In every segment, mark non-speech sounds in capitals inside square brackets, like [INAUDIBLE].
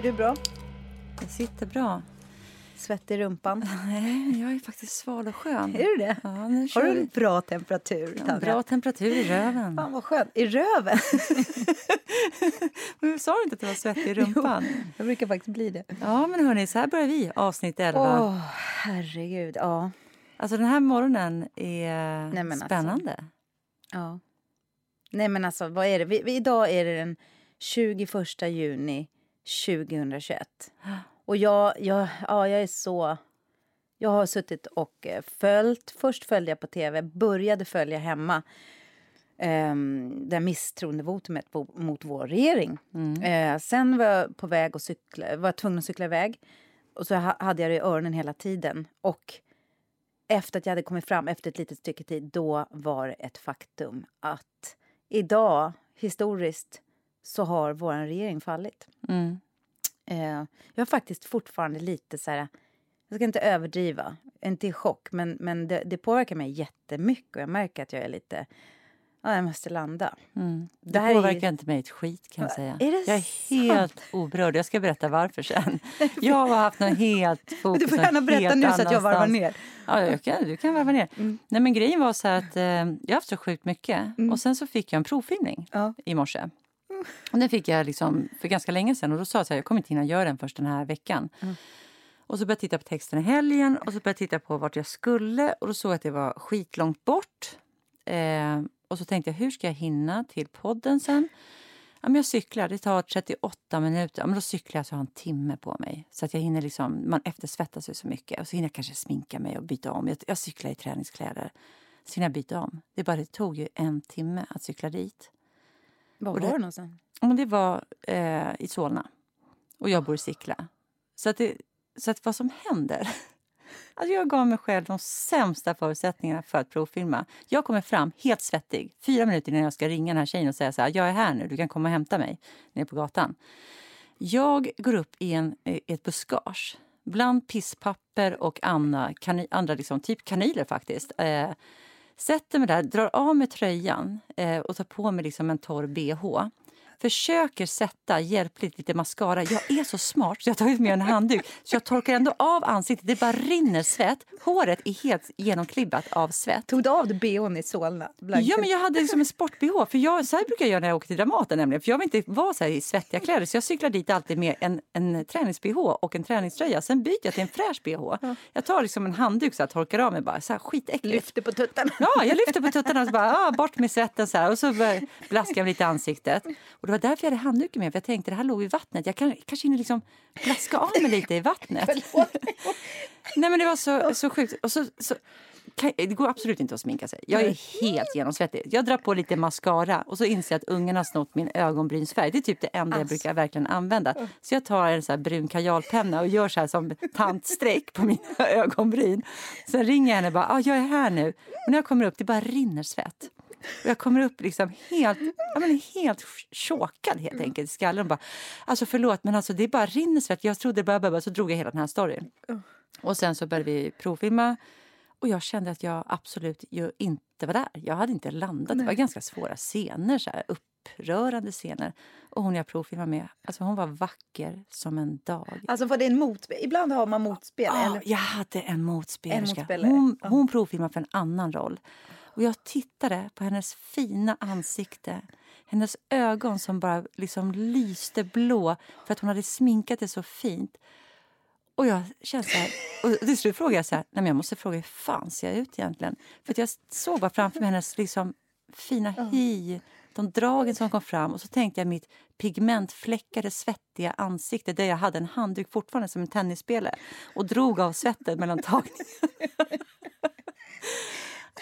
Sitter du bra? Jag sitter bra. Svett i rumpan? [LAUGHS] Nej, jag är faktiskt sval och skön. Är du det? Ja, Har du en bra temperatur, ja? Bra temperatur i röven. Fan vad skönt. I röven? [LAUGHS] men sa du inte att det var svett i rumpan? Jo, jag brukar faktiskt bli det. Ja, men hörni, så här börjar vi avsnitt 11. Åh, herregud. Ja. Alltså den här morgonen är Nej, alltså. spännande. ja. Nej men alltså, vad är det? Vi, vi, idag är det den 21 juni 2021. Och jag, jag, ja, jag är så... Jag har suttit och eh, följt. Först följde jag på tv, började följa hemma. Um, det misstroendevotumet mot vår regering. Eh, sen var jag på väg att cykla, var jag tvungen att cykla iväg. Och så ha- hade jag det i öronen hela tiden. Och efter att jag hade kommit fram efter ett litet stycke tid, då var det ett faktum att idag, historiskt, så har vår regering fallit. Mm. Eh, jag är faktiskt fortfarande lite så här... Jag ska inte överdriva, inte i chock, men, men det, det påverkar mig jättemycket. Och jag märker att jag är lite... Ja, jag måste landa. Mm. Det, Det är ju- påverkar inte mig ett skit kan jag säga. Är det jag är helt oberörd. Jag ska berätta varför sen. [LAUGHS] Jag har haft något helt fokus [LAUGHS] Du får någon gärna berätta nu så att jag varvar ner. Ja, jag kan, du kan varva ner. Nej, men grejen var så att eh, jag har haft så sjukt mycket. Och sen så fick jag en provfilmning Ja. i morse. Och den fick jag liksom för ganska länge sedan. Och då sa jag här, jag kommer inte hinna göra den först den här veckan. Och så började jag titta på texten i helgen och så började jag titta på vart jag skulle. Och då såg jag att det var skitlångt bort. Eh, och så tänkte jag, hur ska jag hinna till podden sen? Ja, men jag cyklar, det tar 38 minuter. Ja, men då cyklar jag så jag har en timme på mig. Så att jag hinner liksom, man eftersvettas ju så mycket. Och så hinner jag kanske sminka mig och byta om. Jag, jag cyklar i träningskläder. Så hinner jag byta om. Det, bara, det tog ju en timme att cykla dit. Var Och det- var du någonstans? Men det var eh, i Solna. Och jag bor i Sickla. Så att, det, så att vad som händer... [LAUGHS] Alltså jag gav mig själv de sämsta förutsättningarna för att provfilma. Jag kommer fram helt svettig, fyra minuter innan jag ska ringa den här tjejen och säga så här, jag är här nu, du kan komma och hämta mig nere på gatan. Jag går upp i, en, i ett buskage bland pisspapper och andra, kani, andra liksom, typ kanyler faktiskt. Eh, sätter mig där, drar av mig tröjan eh, och tar på mig liksom en torr bh. Försöker sätta hjälpligt lite mascara. Jag är så smart så jag har tagit med en handduk. Så jag torkar ändå av ansiktet. Det bara rinner svett. Håret är helt genomklibbat av svett. Tog du av dig bhn i Solna? Blank- Ja, men jag hade liksom en sport-bh. För jag, så här brukar jag göra när jag åker till Dramaten. Nämligen. För jag vill inte vara så här i svettiga kläder. Så jag cyklar dit alltid med en, en tränings-bh och en träningströja. Sen byter jag till en fräsch bh. Jag tar liksom en handduk så här, torkar av mig bara. Så här, skitäckligt. Lyfter på tuttarna. Ja, jag lyfte på tuttarna och så bara, ah, bort med svetten så här. Och så blaskade jag lite i ansiktet. Och det var därför jag hade handduken med. För jag tänkte, det här låg i vattnet. Jag kan, kanske hinner liksom blaska av mig lite i vattnet. [LAUGHS] Nej men det var så, så sjukt. Och så, så, kan, det går absolut inte att sminka sig. Jag är helt genomsvettig. Jag drar på lite mascara och så inser jag att ungen har snott min ögonbrynsfärg. Det är typ det enda jag brukar verkligen använda. Så jag tar en så brun kajalpenna och gör så här som tantstreck på mina [LAUGHS] ögonbryn. Sen ringer jag henne och bara, ah, jag är här nu. Och när jag kommer upp, det bara rinner svett. Och jag kommer upp liksom helt, ja, men helt chokad helt enkelt i skallen. Och bara, alltså förlåt men alltså det bara rinner svett. Jag trodde bara, bara så drog jag hela den här storyn. Och sen så började vi provfilma och jag kände att jag absolut ju inte var där. Jag hade inte landat. Det var ganska svåra scener, så här, upprörande scener. Och hon jag provfilmade med, alltså hon var vacker som en dag. Alltså var det en motspel? Ibland har man motspel. Ja, eller? jag hade en motspelerska. En motspelare, Hon, hon provfilmade för en annan roll. Och jag tittade på hennes fina ansikte. Hennes ögon som bara liksom lyste blå för att hon hade sminkat det så fint. Och jag kände så här, och till slut frågade jag så här, nej men jag måste fråga hur fan ser jag ut egentligen? För jag såg bara framför mig hennes liksom fina hy, de dragen som kom fram och så tänkte jag mitt pigmentfläckade svettiga ansikte där jag hade en handduk fortfarande som en tennisspelare och drog av svetten mellan tagningarna. [LAUGHS]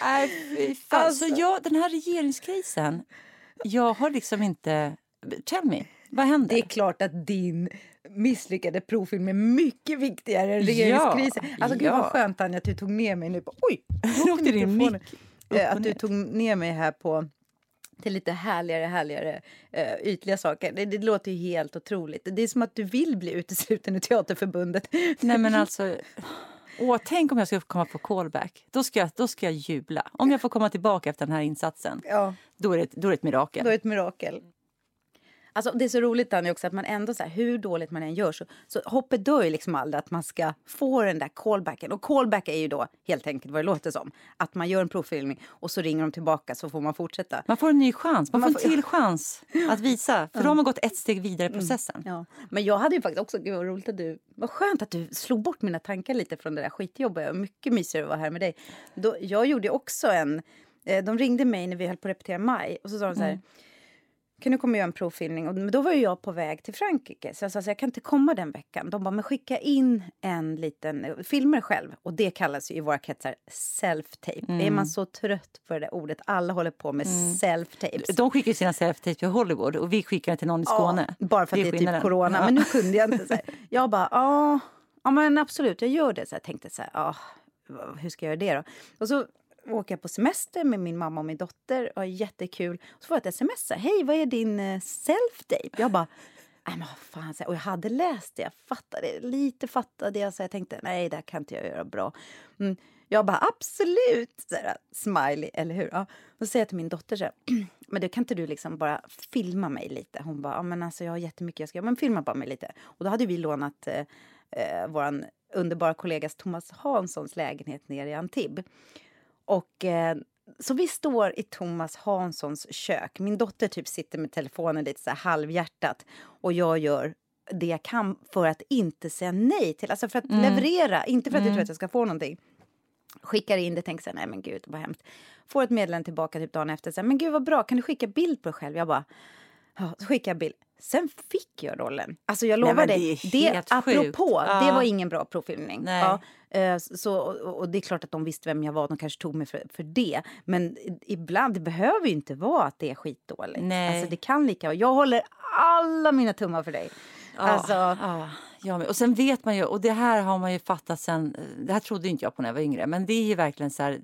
Nej, fan. Alltså- Så jag, den här regeringskrisen, jag har liksom inte... Tell me, vad händer? Det är klart att din misslyckade provfilm är mycket viktigare än regeringskrisen. Ja, alltså gud vad ja. skönt Anja att du tog ner mig nu. På, oj! Åkte din mick Eh, Att du tog ner mig här på till lite härligare, härligare uh, ytliga saker. Det, det låter ju helt otroligt. Det är som att du vill bli utesluten ur Teaterförbundet. Nej men alltså... Åh, tänk om jag ska komma på callback. Då ska, jag, då ska jag jubla. Om jag får komma tillbaka efter den här insatsen. Ja, Då är det, då är det ett mirakel. då är det ett mirakel. Alltså, det är så roligt Danny, också att man ändå, så här, hur dåligt man än gör, så, så hoppet dör ju liksom aldrig att man ska få den där callbacken. Och callback är ju då helt enkelt vad det låter som. Att man gör en provfilmning och så ringer de tillbaka så får man fortsätta. Man får en ny chans, man, man får en till chans att visa. För då har man gått ett steg vidare i mm. processen. Mm, ja. Men jag hade ju faktiskt också, gud vad roligt att du, vad skönt att du slog bort mina tankar lite från det där skitjobbet. Mycket mysigare att vara här med dig. Då, jag gjorde också en, eh, de ringde mig när vi höll på att repetera maj och så sa de så här mm kan du komma och göra en provfilmning? Och, då var jag på väg till Frankrike så jag sa så jag kan inte komma den veckan. De bara, men skicka in en liten, filmer själv. Och det kallas ju i våra kretsar self-tape. Mm. Är man så trött på det där ordet? Alla håller på med mm. self-tapes. De skickar sina self-tapes till Hollywood och vi skickar till någon i Skåne. Ja, bara för att det är, det är typ corona. Ja. Men nu kunde jag inte. Så här. Jag bara, ja, ja men absolut, jag gör det. Så jag tänkte så här, ja, hur ska jag göra det då? Och så åker jag på semester med min mamma och min dotter. Och jättekul. Så får jag ett sms. Hej, vad är din eh, self-date? Jag bara... Nej, men fan, och jag hade läst det, jag fattade lite fattade jag så jag tänkte nej, det här kan inte jag göra bra. Mm. Jag bara absolut, så här, smiley, eller hur? Ja. Och så säger jag till min dotter så här, [CLEARS THROAT] men du kan inte du liksom bara filma mig lite? Hon bara, ja men alltså jag har jättemycket jag ska göra, men filma bara mig lite. Och då hade vi lånat eh, eh vår underbara kollegas Thomas Hanssons lägenhet nere i Antibes. Och, eh, så vi står i Thomas Hanssons kök. Min dotter typ sitter med telefonen lite så halvhjärtat och jag gör det jag kan för att inte säga nej till, alltså för att mm. leverera, inte för att mm. jag tror att jag ska få någonting. Skickar in det, tänker så här, nej men gud vad hemskt. Får ett meddelande tillbaka typ dagen efter, så här, men gud vad bra, kan du skicka bild på dig själv? Jag bara, ja, så skickar jag bild. Sen fick jag rollen. Alltså jag lovar dig, det, det apropå, ja. det var ingen bra provfilmning. Ja, eh, så, och det är klart att de visste vem jag var, de kanske tog mig för, för det. Men ibland, det behöver ju inte vara att det är skitdåligt. Nej. Alltså det kan lika. Jag håller alla mina tummar för dig. Ja, alltså, ja. Ja, och sen vet man ju, och det här har man ju fattat sen, det här trodde inte jag på när jag var yngre, men det är ju verkligen så här,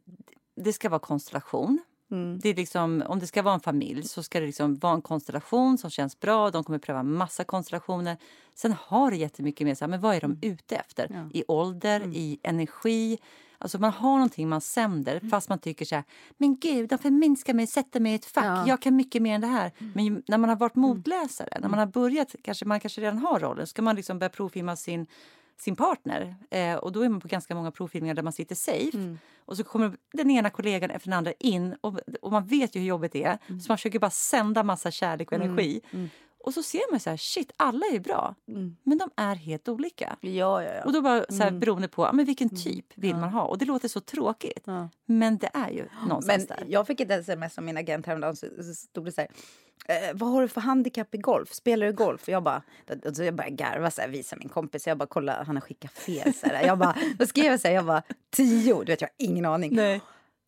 det ska vara konstellation. Mm. Det är liksom, om det ska vara en familj så ska det liksom vara en konstellation som känns bra. De kommer pröva massa konstellationer. Sen har det jättemycket med sig, men vad är de mm. ute efter? Ja. I ålder, mm. i energi. Alltså man har någonting man sänder mm. fast man tycker så här, men gud, de förminskar mig, sätter mig i ett fack. Ja. Jag kan mycket mer än det här. Mm. Men när man har varit mm. motläsare, när man har börjat, kanske man kanske redan har rollen, ska man liksom börja provfilma sin sin partner. Eh, och då är man på ganska många provfilmningar där man sitter safe. Mm. Och så kommer den ena kollegan efter den andra in och, och man vet ju hur jobbigt det är. Mm. Så man försöker bara sända massa kärlek och mm. energi. Mm. Och så ser man så här, shit, alla är bra. Mm. Men de är helt olika. Ja, ja, ja. Och då bara så här, mm. beroende på men vilken mm. typ vill ja. man ha. Och det låter så tråkigt. Men det är ju någonstans men där. Jag fick ett sms av min agent häromdagen. Så stod det så här, eh, vad har du för handikapp i golf? Spelar du golf? Jag bara, så jag började garva, så här, visa min kompis. Jag bara, kolla, han har skickat fel. Så här. Jag bara, vad skrev jag? Så här, jag bara, tio. Du vet, jag har ingen aning. Nej.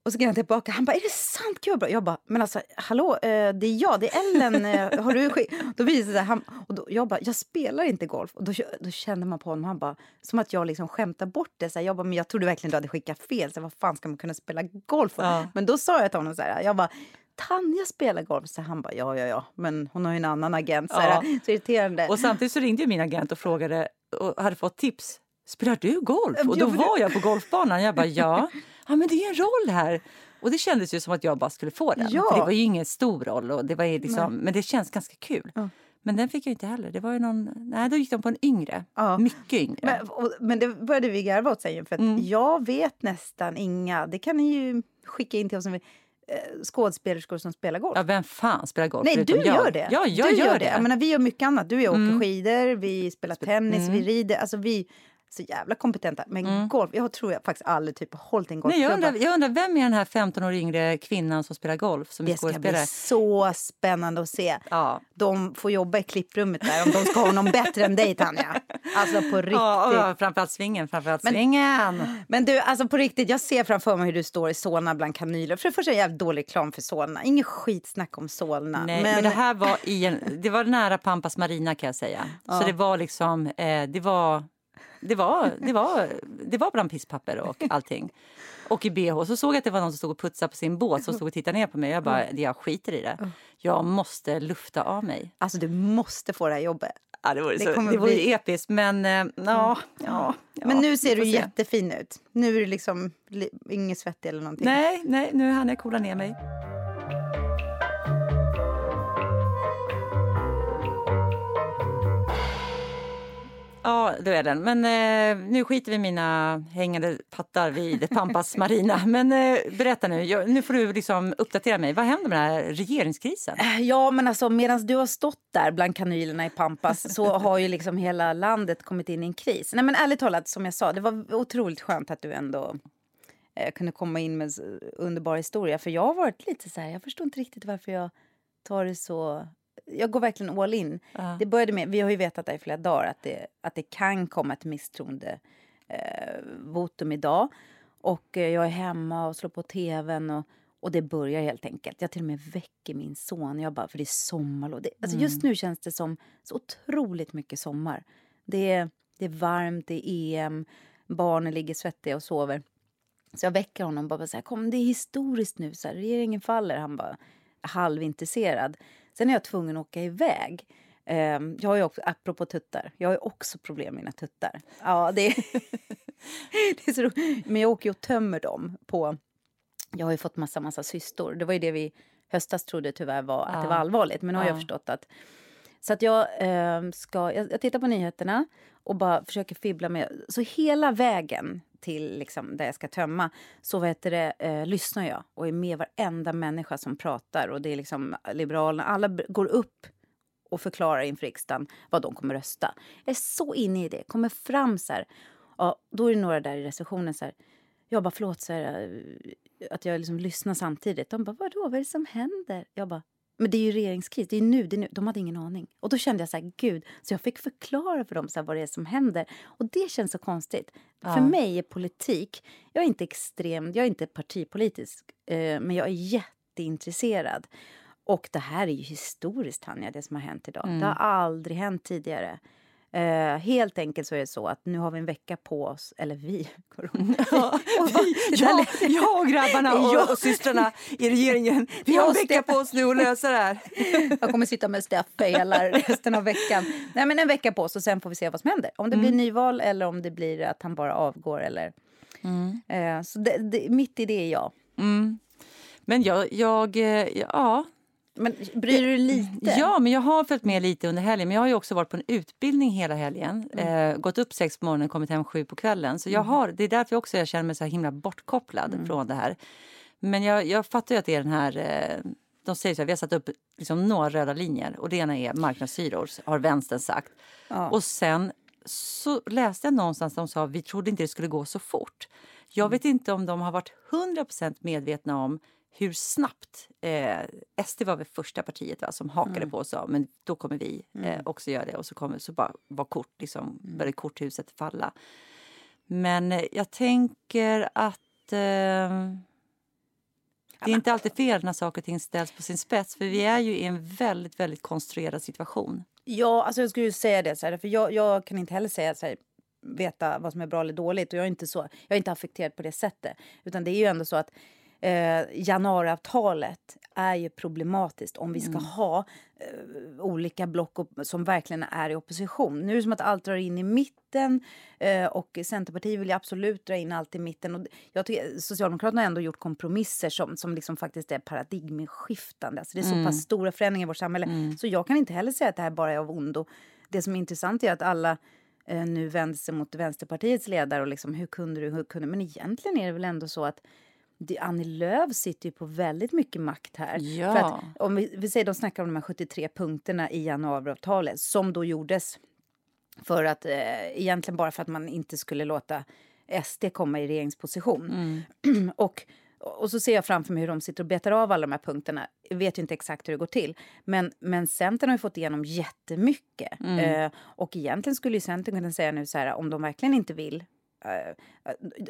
Och så gick han tillbaka. Han bara, är det sant? Gud bra. Jag bara, men alltså hallå, eh, det är jag, det är Ellen. Eh, har du Då visade det han, och då, jag bara, jag spelar inte golf. Och då, då kände man på honom, han bara, som att jag liksom skämtar bort det. Så här, jag bara, men jag trodde verkligen du hade skickat fel. Så här, vad fan ska man kunna spela golf? Ja. Men då sa jag till honom så här, jag bara, Tanja spelar golf. Så han bara, ja, ja, ja, men hon har ju en annan agent. Så, ja. så irriterande. Och samtidigt så ringde min agent och frågade och hade fått tips. Spelar du golf? Och då var jag på golfbanan. Jag bara, ja. ja men det är en roll här. Och det kändes ju som att jag bara skulle få den. Ja. För det var ju ingen stor roll, och det var liksom, men det känns ganska kul. Ja. Men den fick jag inte heller. Det var ju någon, nej, då gick de på en yngre. Ja. Mycket yngre. Men, och, men det började vi garva åt sen. För mm. jag vet nästan inga, det kan ni ju skicka in till oss skådespelerskor som spelar golf. Ja, vem fan spelar golf? Nej, du jag. gör det. Ja, jag du gör, gör det. Jag menar, vi gör mycket annat. Du och jag åker mm. skidor, vi spelar tennis, mm. vi rider. Alltså, vi, så jävla kompetenta. Men mm. golf, jag tror jag faktiskt aldrig typ hållit en golfklubba. jag, undrar, jag undrar, vem är den här 15 år yngre kvinnan som spelar golf? Som det ska bli så spännande att se. Ja. De får jobba i klipprummet där om de ska ha någon bättre än dig Tanja. Alltså på riktigt. Ja, ja, framförallt svingen, framförallt men, svingen. Men du, alltså på riktigt, jag ser framför mig hur du står i Solna bland kanyler. För det första är det jävligt dålig reklam för Solna. Ingen skitsnack om Solna. Nej, men... men, det här var, i en, det var nära Pampas Marina kan jag säga. Ja. Så det var liksom, eh, det var det var, det var, det var bland pisspapper och allting. Och i bh så såg jag att det var någon som stod och putsade på sin båt som stod och tittade ner på mig. Jag bara, jag skiter i det. Jag måste lufta av mig. Alltså du måste få det här jobbet. Ja, det vore, det så, det vore bli... episkt, men äh, ja, ja, Men nu ser du jättefin ut. Nu är du liksom ingen svettig eller någonting. Nej, nej, nu hann jag coola ner mig. Ja, det är den. Men eh, nu skiter vi mina hängande pattar vid Pampas [LAUGHS] Marina. Men eh, berätta nu, jag, nu får du liksom uppdatera mig. Vad händer med den här regeringskrisen? Ja, men alltså medan du har stått där bland kanylerna i Pampas så [LAUGHS] har ju liksom hela landet kommit in i en kris. Nej men ärligt talat, som jag sa, det var otroligt skönt att du ändå eh, kunde komma in med en underbar historia. För jag har varit lite så här, jag förstår inte riktigt varför jag tar det så jag går verkligen all in. Ja. Det började med, vi har ju vetat det i flera dagar att det, att det kan komma ett misstroende eh, votum idag. Och eh, jag är hemma och slår på tvn och, och det börjar helt enkelt. Jag till och med väcker min son. Jag bara, för det är sommarlov. Det, alltså Just nu känns det som så otroligt mycket sommar. Det är, det är varmt, det är EM, barnen ligger svettiga och sover. Så jag väcker honom och bara så här, kom det är historiskt nu, så här, regeringen faller. Han bara halvintresserad. Sen är jag tvungen att åka iväg. Um, jag har ju också, apropå tuttar, jag har också problem med mina tuttar. Ja, det är, [LAUGHS] det är så roligt. Men jag åker ju och tömmer dem på... Jag har ju fått massa, massa cystor. Det var ju det vi höstas trodde tyvärr var att det var allvarligt. Men nu har jag Ja. förstått att... Så att jag eh, ska... Jag, jag tittar på nyheterna och bara försöker fibbla med... Så hela vägen till liksom, där jag ska tömma så vet det, eh, lyssnar jag och är med varenda människa som pratar. Och det är liksom Liberalerna, alla går upp och förklarar inför riksdagen vad de kommer rösta. Jag är så inne i det, kommer fram så här. Ja, då är det några där i receptionen så här. Jag bara förlåt så här, eh, att jag liksom lyssnar samtidigt. De bara vadå, vad är det som händer? Jag bara men det är ju regeringskris, det är nu, det är nu. De hade ingen aning. Och då kände jag så här, gud, så jag fick förklara för dem så vad det är som händer. Och det känns så konstigt. För Ja. mig är politik, jag är inte extrem, jag är inte partipolitisk, eh, men jag är jätteintresserad. Och det här är ju historiskt, Tanja, det som har hänt idag. Det har aldrig hänt tidigare. Eh, helt enkelt så är det så att nu har vi en vecka på oss, eller vi, [LAUGHS] [LAUGHS] [LAUGHS] det där jag, jag och grabbarna och, och systrarna i regeringen, vi har en vecka på oss nu att lösa det här. Jag kommer sitta med Steffe hela resten av veckan. Nej, men en vecka på oss och sen får vi se vad som händer. Om det blir nyval eller om det blir att han bara avgår. Eller, eh, så det, det, mitt i det är jag. Men jag, jag eh, ja, Men bryr du dig lite? Ja, men jag har följt med lite under helgen. Men jag har ju också varit på en utbildning hela helgen. Mm. Eh, gått upp sex på morgonen, kommit hem sju på kvällen. Så jag har, det är därför jag också jag känner mig så här himla bortkopplad Mm. från det här. Men jag, jag fattar ju att det är den här... Eh, de säger så här, vi har satt upp liksom några röda linjer. Och det ena är marknadshyror, har vänstern sagt. Ja. Och sen så läste jag någonstans de sa vi trodde inte det skulle gå så fort. Jag vet inte om de har varit 100% medvetna om hur snabbt... Eh, SD var väl första partiet va, som hakade på och sa men då kommer vi eh, också göra det. Och så, kommer, så bara var kort, liksom, började korthuset falla. Men eh, jag tänker att... Eh, det är inte alltid fel när saker och ting ställs på sin spets för vi är ju i en väldigt, väldigt konstruerad situation. Ja, alltså jag skulle säga det. Så här, för jag, jag kan inte heller säga så här, veta vad som är bra eller dåligt. Och jag är inte så, jag är inte affekterad på det sättet. Utan det är ju ändå så att eh, januariavtalet är ju problematiskt om vi ska ha eh, olika block och, som verkligen är i opposition. Nu är det som att allt drar in i mitten eh, och Centerpartiet vill ju absolut dra in allt i mitten. Och jag tycker, Socialdemokraterna har ändå gjort kompromisser som, som liksom faktiskt är paradigmskiftande. Alltså det är så pass stora förändringar i vårt samhälle. Så jag kan inte heller säga att det här bara är av ondo. Det som är intressant är att alla eh, nu vänder sig mot Vänsterpartiets ledare och liksom hur kunde du, hur kunde Men egentligen är det väl ändå så att Annie Lööf sitter ju på väldigt mycket makt här. Ja. För att, om vi, vi säger de snackar om de här 73 punkterna i januariavtalet som då gjordes för att eh, egentligen bara för att man inte skulle låta SD komma i regeringsposition. [CLEARS THROAT] och, och så ser jag framför mig hur de sitter och betar av alla de här punkterna. Jag vet ju inte exakt hur det går till. Men, men Centern har ju fått igenom jättemycket. Eh, och egentligen skulle ju Centern kunna säga nu så här om de verkligen inte vill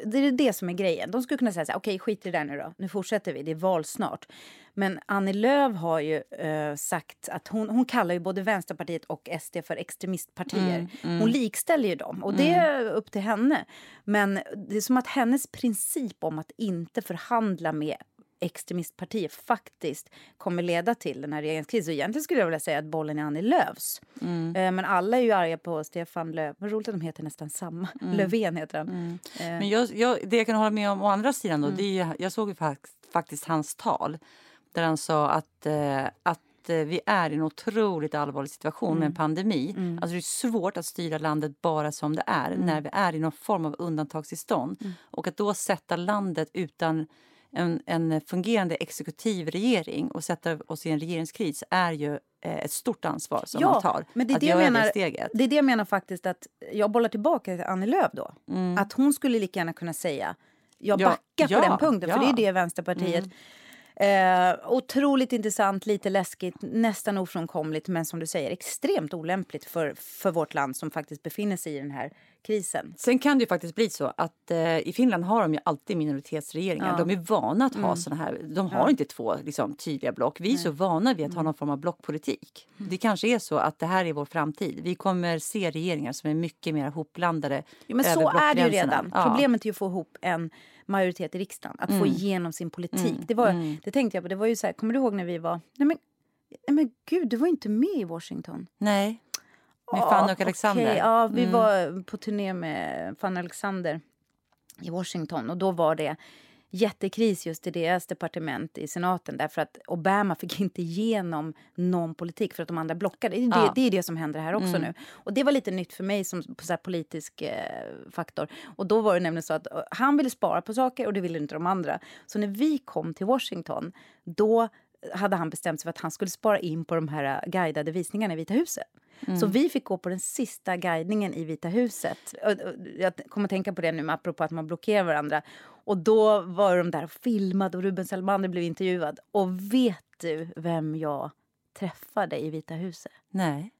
det är det som är grejen. De skulle kunna säga så här, okej skit i det där nu då, nu fortsätter vi, det är val snart. Men Annie Lööf har ju eh, sagt att hon, hon kallar ju både Vänsterpartiet och SD för extremistpartier. Hon likställer ju dem och det är upp till henne. Men det är som att hennes princip om att inte förhandla med extremistpartier faktiskt kommer leda till den här regeringskrisen. Så egentligen skulle jag vilja säga att bollen är Annie Lööfs. Eh, Men alla är ju arga på Stefan Löf. Vad roligt att de heter nästan samma. [LAUGHS] Löfven heter han. Eh, Men jag, jag, det jag kan hålla med om å andra sidan då, det är jag såg ju fakt- faktiskt hans tal där han sa att, eh, att vi är i en otroligt allvarlig situation med en Mm. pandemi. Mm. Alltså det är svårt att styra landet bara som det är Mm. när vi är i någon form av undantagstillstånd. Mm. Och att då sätta landet utan en, en fungerande exekutiv regering och sätta oss i en regeringskris är ju eh, ett stort ansvar som Ja, man tar. men det är det jag menar. det steget. Det är det jag menar faktiskt att jag bollar tillbaka till Annie Lööf då. Mm. Att hon skulle lika gärna kunna säga jag Ja, backar ja, på den punkten, för ja. det är det Vänsterpartiet Eh, otroligt intressant, lite läskigt, nästan ofrånkomligt men som du säger extremt olämpligt för, för vårt land som faktiskt befinner sig i den här krisen. Sen kan det faktiskt bli så att eh, i Finland har de ju alltid minoritetsregeringar. Ja. Mm. De är vana att ha såna här, de har Ja. inte två liksom, tydliga block. Vi är så vana vid att Mm. ha någon form av blockpolitik. Det kanske är så att det här är vår framtid. Vi kommer se regeringar som är mycket mer hopblandade Jo, men så är det ju redan. Ja. Problemet är ju att få ihop en majoritet i riksdagen, att få Mm. igenom sin politik. Mm, Det, var, mm. det tänkte jag på, det var ju så här, kommer du ihåg när vi var, nej men, nej men gud, du var inte med i Washington. Nej, med Ja, Fanny och Alexander. okej. Ja, vi Mm. var på turné med Fanny Alexander i Washington och då var det jättekris just i deras departement i senaten därför att Obama fick [LAUGHS] inte igenom någon politik för att de andra blockade. Det, Ja. det är det som händer här också Mm. nu. Och det var lite nytt för mig som så politisk eh, faktor. Och då var det nämligen så att eh, han ville spara på saker och det ville inte de andra. Så när vi kom till Washington då hade han bestämt sig för att han skulle spara in på de här eh, guidade visningarna i Vita huset. Så vi fick gå på den sista guidningen i Vita huset. Jag kommer att tänka på det nu, apropå att man blockerar varandra. Och då var de där och filmade och Ruben Selmander blev intervjuad. Och vet du vem jag träffade i Vita huset? Nej.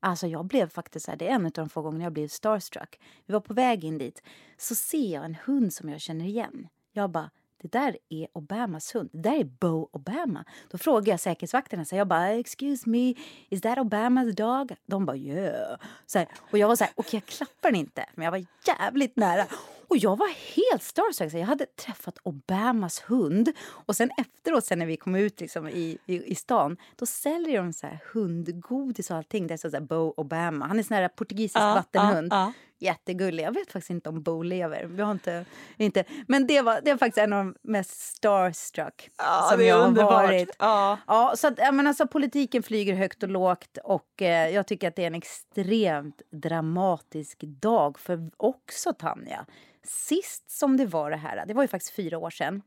Alltså jag blev faktiskt här, det är en av de få gångerna jag blev starstruck. Vi var på väg in dit. Så ser jag en hund som jag känner igen. Jag bara, det där är Obamas hund. Det där är Bo Obama. Då frågar jag säkerhetsvakterna, så jag bara, excuse me, is that Obamas dog? De bara, yeah. Så här, och jag var så här, okej jag klappar den inte. Men jag var jävligt nära. Och jag var helt starstruck. Jag hade träffat Obamas hund. Och sen efteråt, sen när vi kom ut liksom i, i, i stan, då säljer de så här hundgodis och allting. Det står så här Bo Obama. Han är sån här portugisisk vattenhund. Ja, Jättegullig. Jag vet faktiskt inte om Bo lever. Vi har inte, inte. Men det var, det var faktiskt en av de mest starstruck ja. som jag har underbart. varit. Ja. Ja, så att, jag menar, så politiken flyger högt och lågt och eh, jag tycker att det är en extremt dramatisk dag för också Tanja. Sist som det var det här, det var ju faktiskt fyra år sedan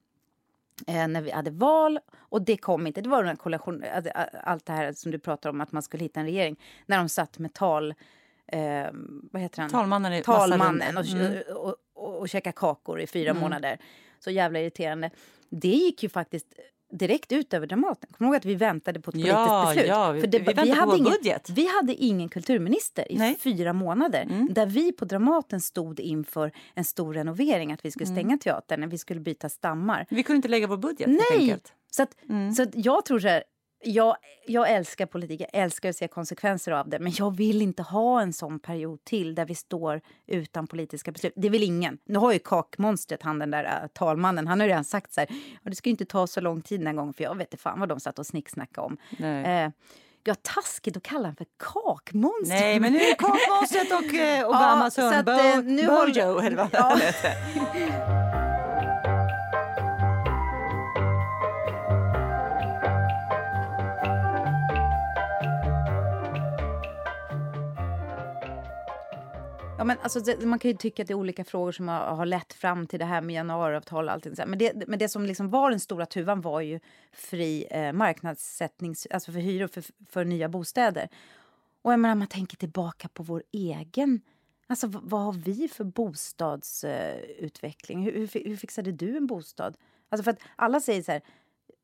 eh, när vi hade val och det kom inte. Det var den här koalition, alltså, allt det här som du pratar om att man skulle hitta en regering. När de satt med tal, eh, vad heter han? Talmannen är talmannen och, Mm. och, och, och käka kakor i fyra månader. Så jävla irriterande. Det gick ju faktiskt direkt ut över Dramaten. Kommer ihåg att vi väntade på ett politiskt Ja, beslut? ja, vi- För det, vi på hade ingen, budget. Vi hade ingen kulturminister i Nej. fyra månader. Mm. Där vi på Dramaten stod inför en stor renovering. Att vi skulle stänga teatern, när vi skulle byta stammar. Vi kunde inte lägga vår budget helt Nej! enkelt. Så, att, Mm. så jag tror så här, jag, jag älskar politik, jag älskar att se konsekvenser av det men jag vill inte ha en sån period till där vi står utan politiska beslut. Det vill ingen. Nu har ju kakmonstret, han den där äh, talmannen, han har redan sagt så här, "Ja, det ska inte ta så lång tid den gången för jag vet inte fan vad de satt och snicksnackade om. Nej. Eh, ja, taskigt att kalla honom för kakmonster. Nej, men nu är det kakmonstret och eh, [LAUGHS] Obamas så hund Bo, eh, nu Bojo, eller vad Ja. [LAUGHS] Ja, men alltså, det- man kan ju tycka att det är olika frågor som har, har lett fram till det här med januariavtal och allting. Men det, men det som liksom var den stora tuvan var ju fri eh, marknadssättning alltså för hyror för, för nya bostäder. Och jag menar, man tänker tillbaka på vår egen... Alltså, vad har vi för bostadsutveckling? hur, hur, hur fixade du en bostad? Alltså för att alla säger så här,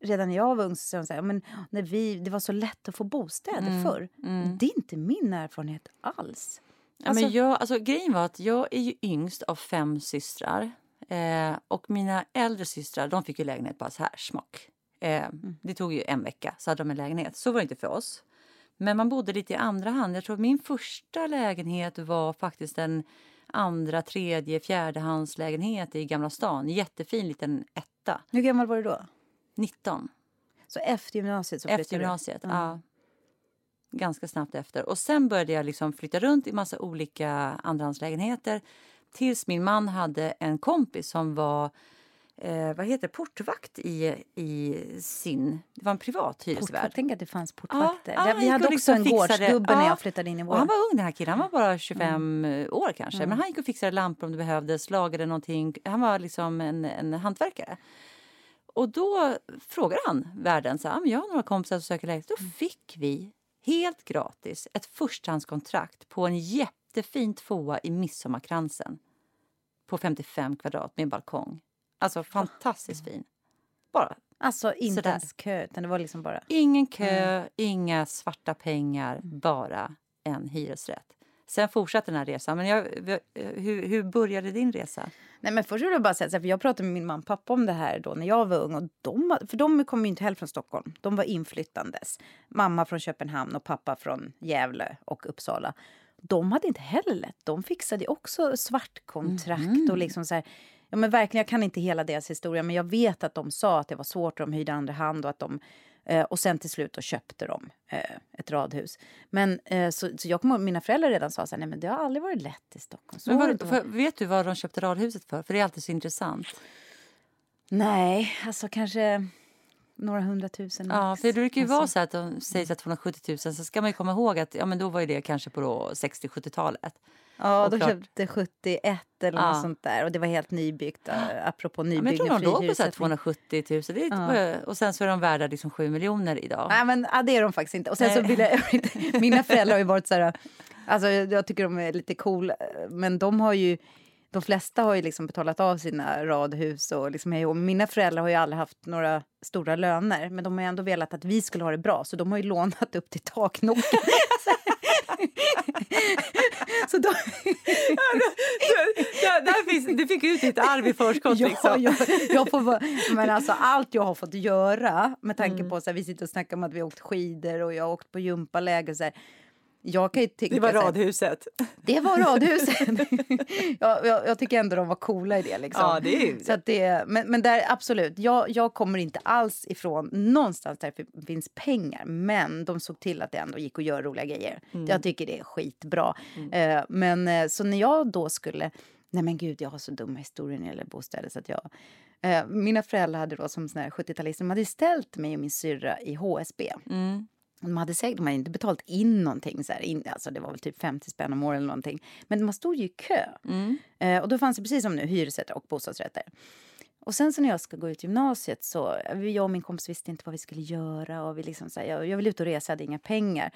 redan när jag var ung så sa de så här, men när vi, det var så lätt att få bostäder Mm, förr. mm. Det är inte min erfarenhet alls. Ja, Alltså- men jag, alltså, grejen var att jag är ju yngst av fem systrar. Eh, och mina äldre systrar de fick ju lägenhet bara så här, smock. Eh, Det tog ju en vecka, så hade de en lägenhet. Så var det inte för oss. Men man bodde lite i andra hand. Jag tror min första lägenhet var faktiskt en andra, tredje, fjärdehandslägenhet i Gamla stan. Jättefin liten etta. Hur gammal var du då? 19. Så efter gymnasiet så Efter gymnasiet, du? ja. Ganska snabbt efter. Och sen började jag liksom flytta runt i massa olika andrahandslägenheter tills min man hade en kompis som var eh, vad heter portvakt i, i sin... Det var en privat hyresvärd. Tänk att det fanns portvakter. Ja, vi hade också liksom en gårdsgubbe när ja. jag flyttade in i Och vår. han var ung den här killen, han var bara 25 Mm. år kanske. Men han gick och fixade lampor om det behövdes, lagade någonting. Han var liksom en, en hantverkare. Och då frågade han värden, så här, "Ja, men jag har några kompisar som söker lägenhet. Då fick vi helt gratis ett förstahandskontrakt på en jättefin tvåa i Midsommarkransen. På 55 kvadrat med balkong. Alltså fantastiskt fin. Bara Alltså inte Sådär. ens kö, utan det var liksom bara... Ingen kö, inga svarta pengar, bara en hyresrätt. Sen fortsatte den här resan. Men jag, hur, hur började din resa? Nej, men först vill jag bara säga, för jag pratade med min mamma och pappa om det här då när jag var ung. Och de, för de kom ju inte heller från Stockholm. De var inflyttandes. Mamma från Köpenhamn och pappa från Gävle och Uppsala. De hade inte heller lätt. De fixade också svartkontrakt och liksom så här. Ja, men verkligen, jag kan inte hela deras historia, men jag vet att de sa att det var svårt och de hyrde andra hand och att de eh, och sen till slut då köpte de eh, ett radhus. Men eh, så, så jag kommer mina föräldrar redan sa så här, nej men det har aldrig varit lätt i Stockholm. Så Men varit." för, vet du vad de köpte radhuset för? För det är alltid så intressant. Nej, alltså kanske några hundratusen Ja, max. för det brukar ju alltså, vara så att de säger så att 270 000 så ska man ju komma ihåg att ja, men då var ju det kanske på då 60-70-talet. Ja, och de klart- köpte 71 eller Ja. något sånt där. Och det var helt nybyggt, äh, apropå Ja, men jag tror de låg på så här frihyressättning. 270 000. Det Ja. Och sen så är de värda liksom 7 miljoner idag. Nej, men ja, det är de faktiskt inte. Och sen så Nej. vill jag, mina [LAUGHS] föräldrar har ju varit så här... Alltså, jag tycker de är lite cool, men de har ju... De flesta har ju liksom betalat av sina radhus och liksom och Mina föräldrar har ju aldrig haft några stora löner, men de har ju ändå velat att vi skulle ha det bra, så de har ju [LAUGHS] lånat upp till taknocken. [LAUGHS] [LAUGHS] så de, Ja, där finns, du fick ut ditt arv i förskott. Ja, liksom. jag, jag får men alltså allt jag har fått göra med tanke Mm. på här, vi sitter och snackar om att vi åkt skidor och jag har åkt på gympaläger så här, jag kan ju tycka Det var så här, radhuset. det var radhuset. [LAUGHS] jag, jag, jag tycker ändå de var coola i det. Liksom. Ja, det är ju så att det men, men där, absolut, jag, jag kommer inte alls ifrån någonstans där det finns pengar. Men de såg till att det ändå gick att göra roliga grejer. Mm. Jag tycker det är skitbra. Eh, men eh, så när jag då skulle... Nej men gud, jag har så dumma historier när det gäller bostäder. Så att jag, eh, mina föräldrar hade då som såna här 70-talister, de hade ställt mig och min syrra i HSB. Mm. De hade, säkert, de hade inte betalt in någonting, så här, in, alltså det var väl typ 50 spänn om året eller någonting. Men man stod ju i kö. Mm. Eh, och då fanns det precis som nu hyresrätter och bostadsrätter. Och sen så när jag ska gå ut gymnasiet så, jag och min kompis visste inte vad vi skulle göra och vi liksom så här, jag, jag ville ut och resa, hade inga pengar.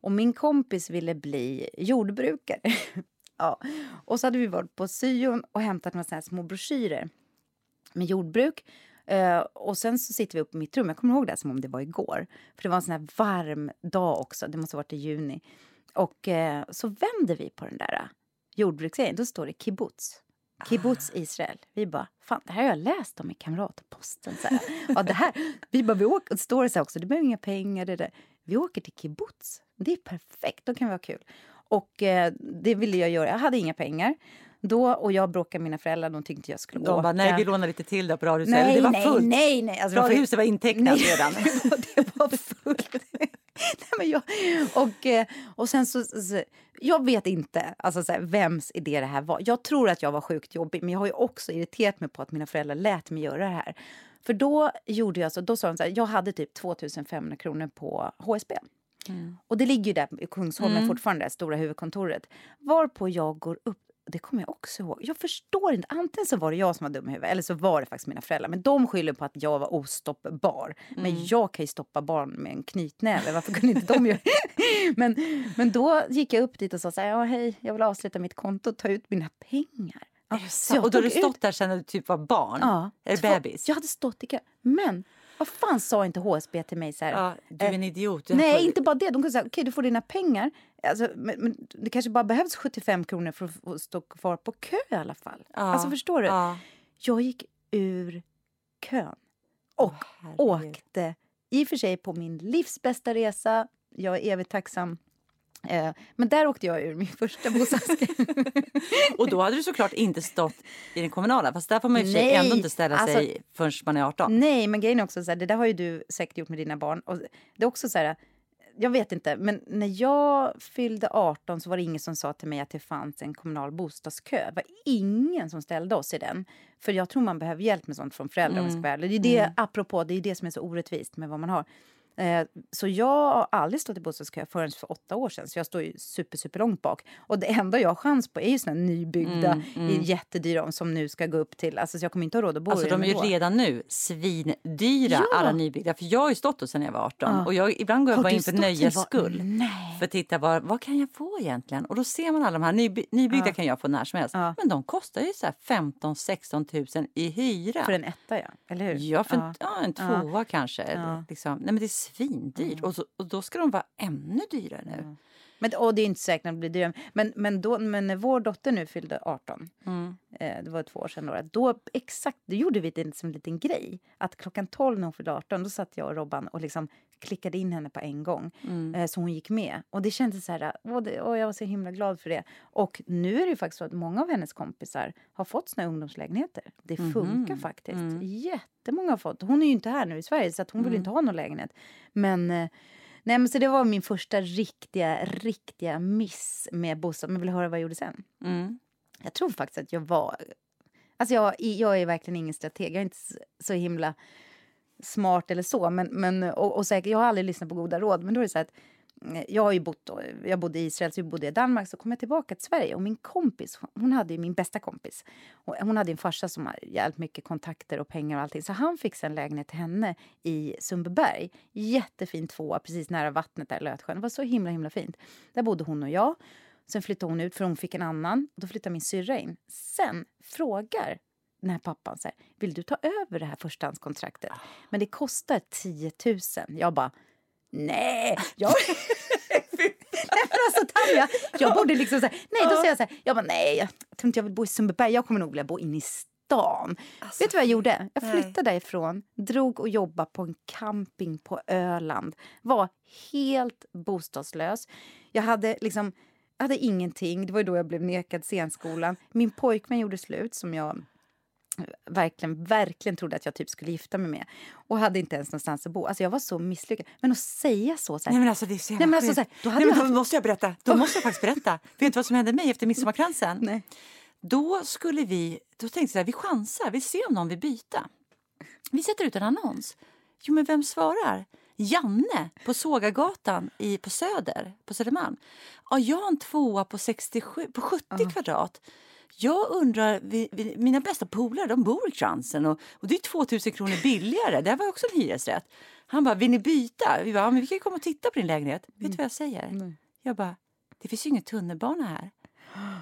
Och min kompis ville bli jordbrukare. [LAUGHS] ja. Och så hade vi varit på syon och hämtat några små broschyrer med jordbruk. Eh, och sen så sitter vi uppe i mitt rum. Jag kommer ihåg det som om det var igår. För det var en sån här varm dag också. Det måste ha varit i juni. Och eh, så vänder vi på den där eh, jordbruksgrejen. Då står det kibbutz. Kibbutz Israel. Vi bara, fan det här har jag läst om i Kamratposten. Så här. Ja, det här. Vi bara, vi åker, och det står det så här också, det behöver inga pengar. Det där. Vi åker till kibbutz. Det är perfekt, då kan vi ha kul. Och eh, det ville jag göra. Jag hade inga pengar. Då, och jag bråkade med mina föräldrar, de tyckte jag skulle De åka. bara, nej vi lånar lite till där på radhuset. nej, det var nej, fullt. nej, nej. Alltså, Radhuset var intecknat redan. [LAUGHS] det var, det var fullt. [LAUGHS] Nej, men jag, och, eh, och sen så, så... Jag vet inte alltså, så här, vems idé det här var. Jag tror att jag var sjukt jobbig, men jag har ju också irriterat mig på att mina föräldrar lät mig göra det här. För då gjorde jag så, då sa de så här, jag hade typ 2500 kronor på HSB. Och det ligger ju där i Kungsholmen fortfarande, det stora huvudkontoret. Varpå jag går upp det kommer jag också ihåg. Jag förstår inte. Antingen så var det jag som var dum i huvudet eller så var det faktiskt mina föräldrar. Men de skyller på att jag var ostoppbar. Men jag kan ju stoppa barn med en knytnäve. Varför kunde inte de göra [LAUGHS] men, men då gick jag upp dit och sa så här, ja, hej, jag vill avsluta mitt konto och ta ut mina pengar. Ja, så och då har du tog ut- stått där sen när du typ var barn? Ja, Är två- bebis? Jag hade stått i kö. Men vad fan sa inte HSB till mig så här? Ja, du är en idiot. Du Nej, får- inte bara det. De kunde säga okej, du får dina pengar. Alltså, men, men det kanske bara behövs 75 kronor för att stå kvar på kö i alla fall. Ja, Alltså förstår du? Ja. Jag gick ur kön och herregud. åkte i och för sig på min livs bästa resa. Jag är evigt tacksam. Eh, men där åkte jag ur min [LAUGHS] första bostadskö. [LAUGHS] Och då hade du såklart inte stått i den kommunala. Fast där får man ju Nej, ändå inte ställa alltså- sig förrän man är 18. Nej, men grejen är också så här, det där har ju du säkert gjort med dina barn. Och det är också så här, jag vet inte, men när jag fyllde 18 så var det ingen som sa till mig att det fanns en kommunal bostadskö. Det var ingen som ställde oss i den. För jag tror man behöver hjälp med sånt från föräldrar. Mm. Det är det, mm. apropå, det är det som är så orättvist med vad man har. Eh, så jag har aldrig stått i bostadskö förrän för åtta år sedan. Så jag står ju super, super långt bak. Och det enda jag har chans på är ju såna nybyggda, mm, mm. jättedyra som nu ska gå upp till. Alltså så jag kommer inte ha råd att bo alltså, i de är ju redan nu svindyra ja. alla nybyggda. För jag har ju stått där sedan jag var 18 ja. och jag, ibland går jag bara in för nöjes skull. För att titta vad, vad kan jag få egentligen? Och då ser man alla de här nyby, nybyggda ja. kan jag få när som helst. Men de kostar ju så 15 16 000 i hyra. För en etta ja, eller hur? Ja, för en, en tvåa kanske. Liksom. Nej men det svindyrt. Mm. Och, så, och då ska de vara ännu dyrare nu. Mm. Men, och det är inte säkert att det blir dyrare. Men, men, då, men när vår dotter nu fyllde 18, mm. eh, det var två år sedan, då, då, exakt, då gjorde vi det som en liten grej. Att klockan 12 när hon fyllde 18, då satt jag och Robban och liksom klickade in henne på en gång. Mm. Eh, så hon gick med. Och det kändes så här, och, det, och jag var så himla glad för det. Och nu är det ju faktiskt så att många av hennes kompisar har fått sina ungdomslägenheter. Det mm. funkar faktiskt. Mm. Jättemånga har fått. Hon är ju inte här nu i Sverige så att hon vill mm. inte ha någon lägenhet. Men eh, Nej, men så det var min första riktiga, riktiga miss med bostad. Men vill höra vad jag gjorde sen? Mm. Jag tror faktiskt att jag var... Alltså jag, jag är verkligen ingen strateg. Jag är inte så himla smart eller så. Men, men, och, och säkert, jag har aldrig lyssnat på goda råd. Men då är det så att jag har bott, jag bodde i Israel, så bodde i Danmark. Så kom jag tillbaka till Sverige och min kompis, hon hade min bästa kompis. Hon hade en farsa som har jävligt mycket kontakter och pengar och allting. Så han fixade en lägenhet till henne i Sundbyberg. Jättefin tvåa precis nära vattnet där, Lötsjön. Det var så himla himla fint. Där bodde hon och jag. Sen flyttade hon ut för hon fick en annan. Då flyttade min syrra in. Sen frågar den här pappan så här, vill du ta över det här förstahandskontraktet? Men det kostar 10 000. Jag bara, nej! [LAUGHS] Jag... nej men alltså Tanja, jag borde liksom säga, nej då säger jag så här, jag bara nej, jag tror inte jag vill bo i Sundbyberg, jag kommer nog vilja bo inne i stan. Alltså, Vet du vad jag gjorde? Jag flyttade nej. därifrån, drog och jobbade på en camping på Öland. Var helt bostadslös. Jag hade liksom, jag hade ingenting. Det var då jag blev nekad scenskolan. Min pojkvän gjorde slut som jag verkligen, verkligen trodde att jag typ skulle gifta mig med. Och hade inte ens någonstans att bo. Alltså jag var så misslyckad. Men att säga så... så här, Nej men alltså det är så Nej, men alltså, så här, då, Nej, men då haft... måste jag berätta. Då [LAUGHS] måste jag faktiskt berätta. Vet du vad som hände mig efter midsommarkransen? Nej. Då skulle vi... Då tänkte jag så här, vi chansar. Vi ser om någon vill byta. Vi sätter ut en annons. Jo men vem svarar? Janne på Sågagatan i, på Söder, på Södermalm. Ja, jag har en tvåa på, 67, på 70 uh. kvadrat. Jag undrar, vi, vi, mina bästa polare de bor i Kransen och, och det är 2000 kronor billigare. Det var också en hyresrätt. Han bara, vill ni byta? Vi bara, ja, men vi kan komma och titta på din lägenhet. Mm. Vet du vad jag säger? Mm. Jag bara, det finns ju ingen tunnelbana här.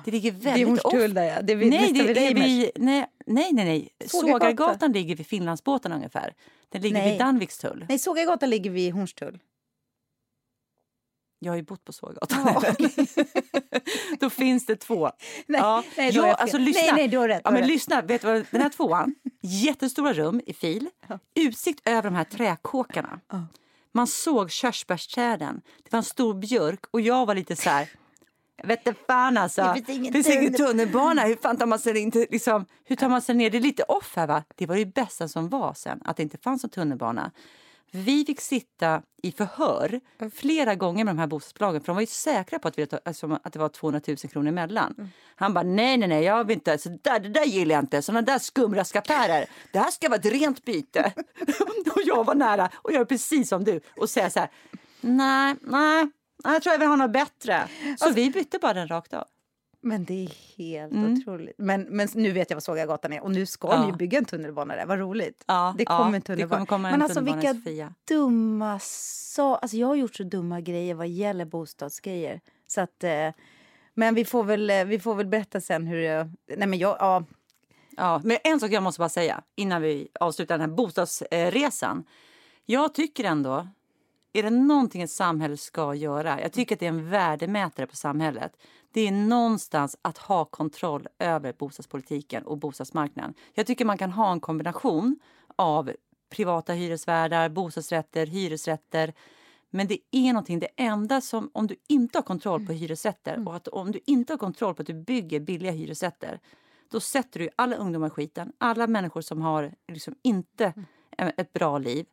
Det ligger väldigt Det är där ja. Det är vid, nej, det är vid, nej, nej, nej. nej. Sågargatan ligger vid Finlandsbåten ungefär. Den ligger nej. vid Danvikstull. Nej, Sågargatan ligger vid Hornstull. Jag har ju bott på Sågatan. Ja. [LAUGHS] då finns det två. [LAUGHS] Nej, ja. nej, jag, alltså, lyssna. Nej, nej, du har rätt. Ja, men lyssna, vet du vad, den här [LAUGHS] tvåan, jättestora rum i fil, utsikt över de här träkåkarna. Man såg körsbärsträden, det var en stor björk och jag var lite så här jag vet inte fan alltså. Det finns ingen, finns ingen tunnelbana. Hur fan tar man sig inte, liksom, hur tar man sig ner? Det är lite off här va? Det var det bästa som var sen, att det inte fanns någon tunnelbana. Vi fick sitta i förhör flera gånger med de här bostadsbolagen för de var ju säkra på att, vi, alltså, att det var 200 000 kronor emellan. Mm. Han bara nej, nej, nej, jag vill inte, så där, det där gillar jag inte, sådana där skumraskaffärer. Det här ska vara ett rent byte. [LAUGHS] och jag var nära och gör precis som du och säga så här, nej, nej, jag tror jag vill ha något bättre. Så alltså, vi bytte bara den rakt av. Men det är helt mm. otroligt. Men, men nu vet jag vad Sågagatan är och nu ska ja. ni ju bygga en tunnelbana där. Vad roligt. Ja, det kommer ja, en tunnelbana. Kommer komma en men alltså vilka Sofia. dumma så, alltså Jag har gjort så dumma grejer vad gäller bostadsgrejer. Så att, eh, men vi får, väl, eh, vi får väl berätta sen hur jag... Nej men jag... Ja. Ja, men en sak jag måste bara säga innan vi avslutar den här bostadsresan. Jag tycker ändå, är det någonting ett samhälle ska göra, jag tycker att det är en värdemätare på samhället, det är någonstans att ha kontroll över bostadspolitiken och bostadsmarknaden. Jag tycker man kan ha en kombination av privata hyresvärdar, bostadsrätter, hyresrätter. Men det är någonting, det enda som, om du inte har kontroll på hyresrätter mm. och att om du inte har kontroll på att du bygger billiga hyresrätter, då sätter du alla ungdomar i skiten, alla människor som har liksom inte mm. ett bra liv.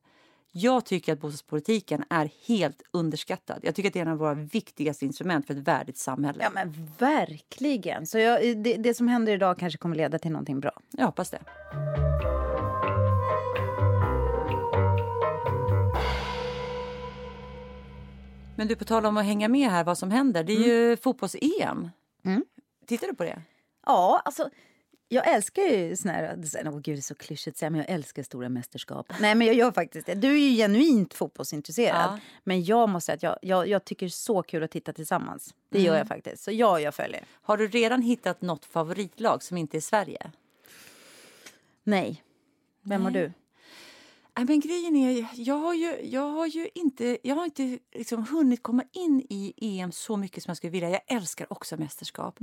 Jag tycker att bostadspolitiken är helt underskattad. Jag tycker att det är en av våra viktigaste instrument för ett värdigt samhälle. Ja, men verkligen. Så jag, det, det som händer idag kanske kommer leda till någonting bra. Jag hoppas det. Men du, på tal om att hänga med här vad som händer. Det är ju fotbolls-EM. Mm. Tittar du på det? Ja, alltså jag älskar ju såna här... Åh gud, det är så klyschigt att säga, men jag älskar stora mästerskap. Nej, men jag gör faktiskt det. Du är ju genuint fotbollsintresserad. Ja. Men jag måste säga att jag, jag, jag tycker så kul att titta tillsammans. Det gör jag faktiskt. Så ja, jag följer. Har du redan hittat något favoritlag som inte är Sverige? Nej. Vem har du? Nej, men grejen är, jag har ju, jag har ju inte, jag har inte liksom hunnit komma in i EM så mycket som jag skulle vilja. Jag älskar också mästerskap.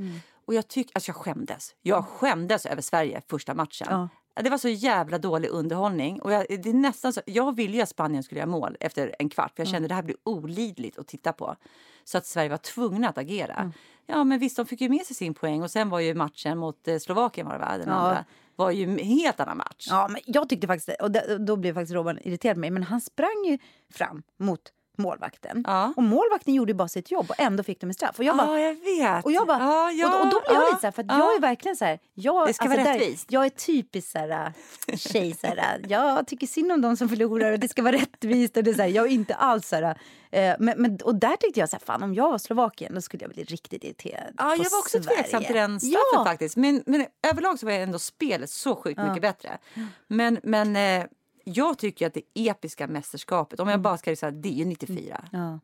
Och jag tycker, alltså jag skämdes. Jag skämdes över Sverige första matchen. Ja. Det var så jävla dålig underhållning. Och jag, det är nästan så, jag ville ju att Spanien skulle göra mål efter en kvart. För jag kände att det här blir olidligt att titta på. Så att Sverige var tvungna att agera. Ja men visst, de fick ju med sig sin poäng. Och sen var ju matchen mot eh, Slovakien var det va? Den Ja. andra. Var ju en helt annan match. Ja, men jag tyckte faktiskt, och det- då blev faktiskt Robban irriterad på mig, men han sprang ju fram mot målvakten. Ja. Och målvakten gjorde bara sitt jobb och ändå fick de en straff. Och jag bara, Ja, jag vet. Och jag bara, ja, ja, och, och då blev jag ja, lite så här, för jag är verkligen så här, jag, Det ska vara där- rättvist. Jag är typiskt så här, tjej så här, jag tycker synd om de som förlorar och det ska vara rättvist och det är så här, jag är inte alls så här, äh, men, men, och där tyckte jag så här, fan om jag var Slovakien då skulle jag bli riktigt irriterad Ja, jag var också Sverige. tveksam till den straffen ja. faktiskt. Men, men överlag så var ändå spelet så sjukt mycket bättre. Men, men eh, jag tycker att det episka mästerskapet, om jag bara ska säga det är ju 94. Ja.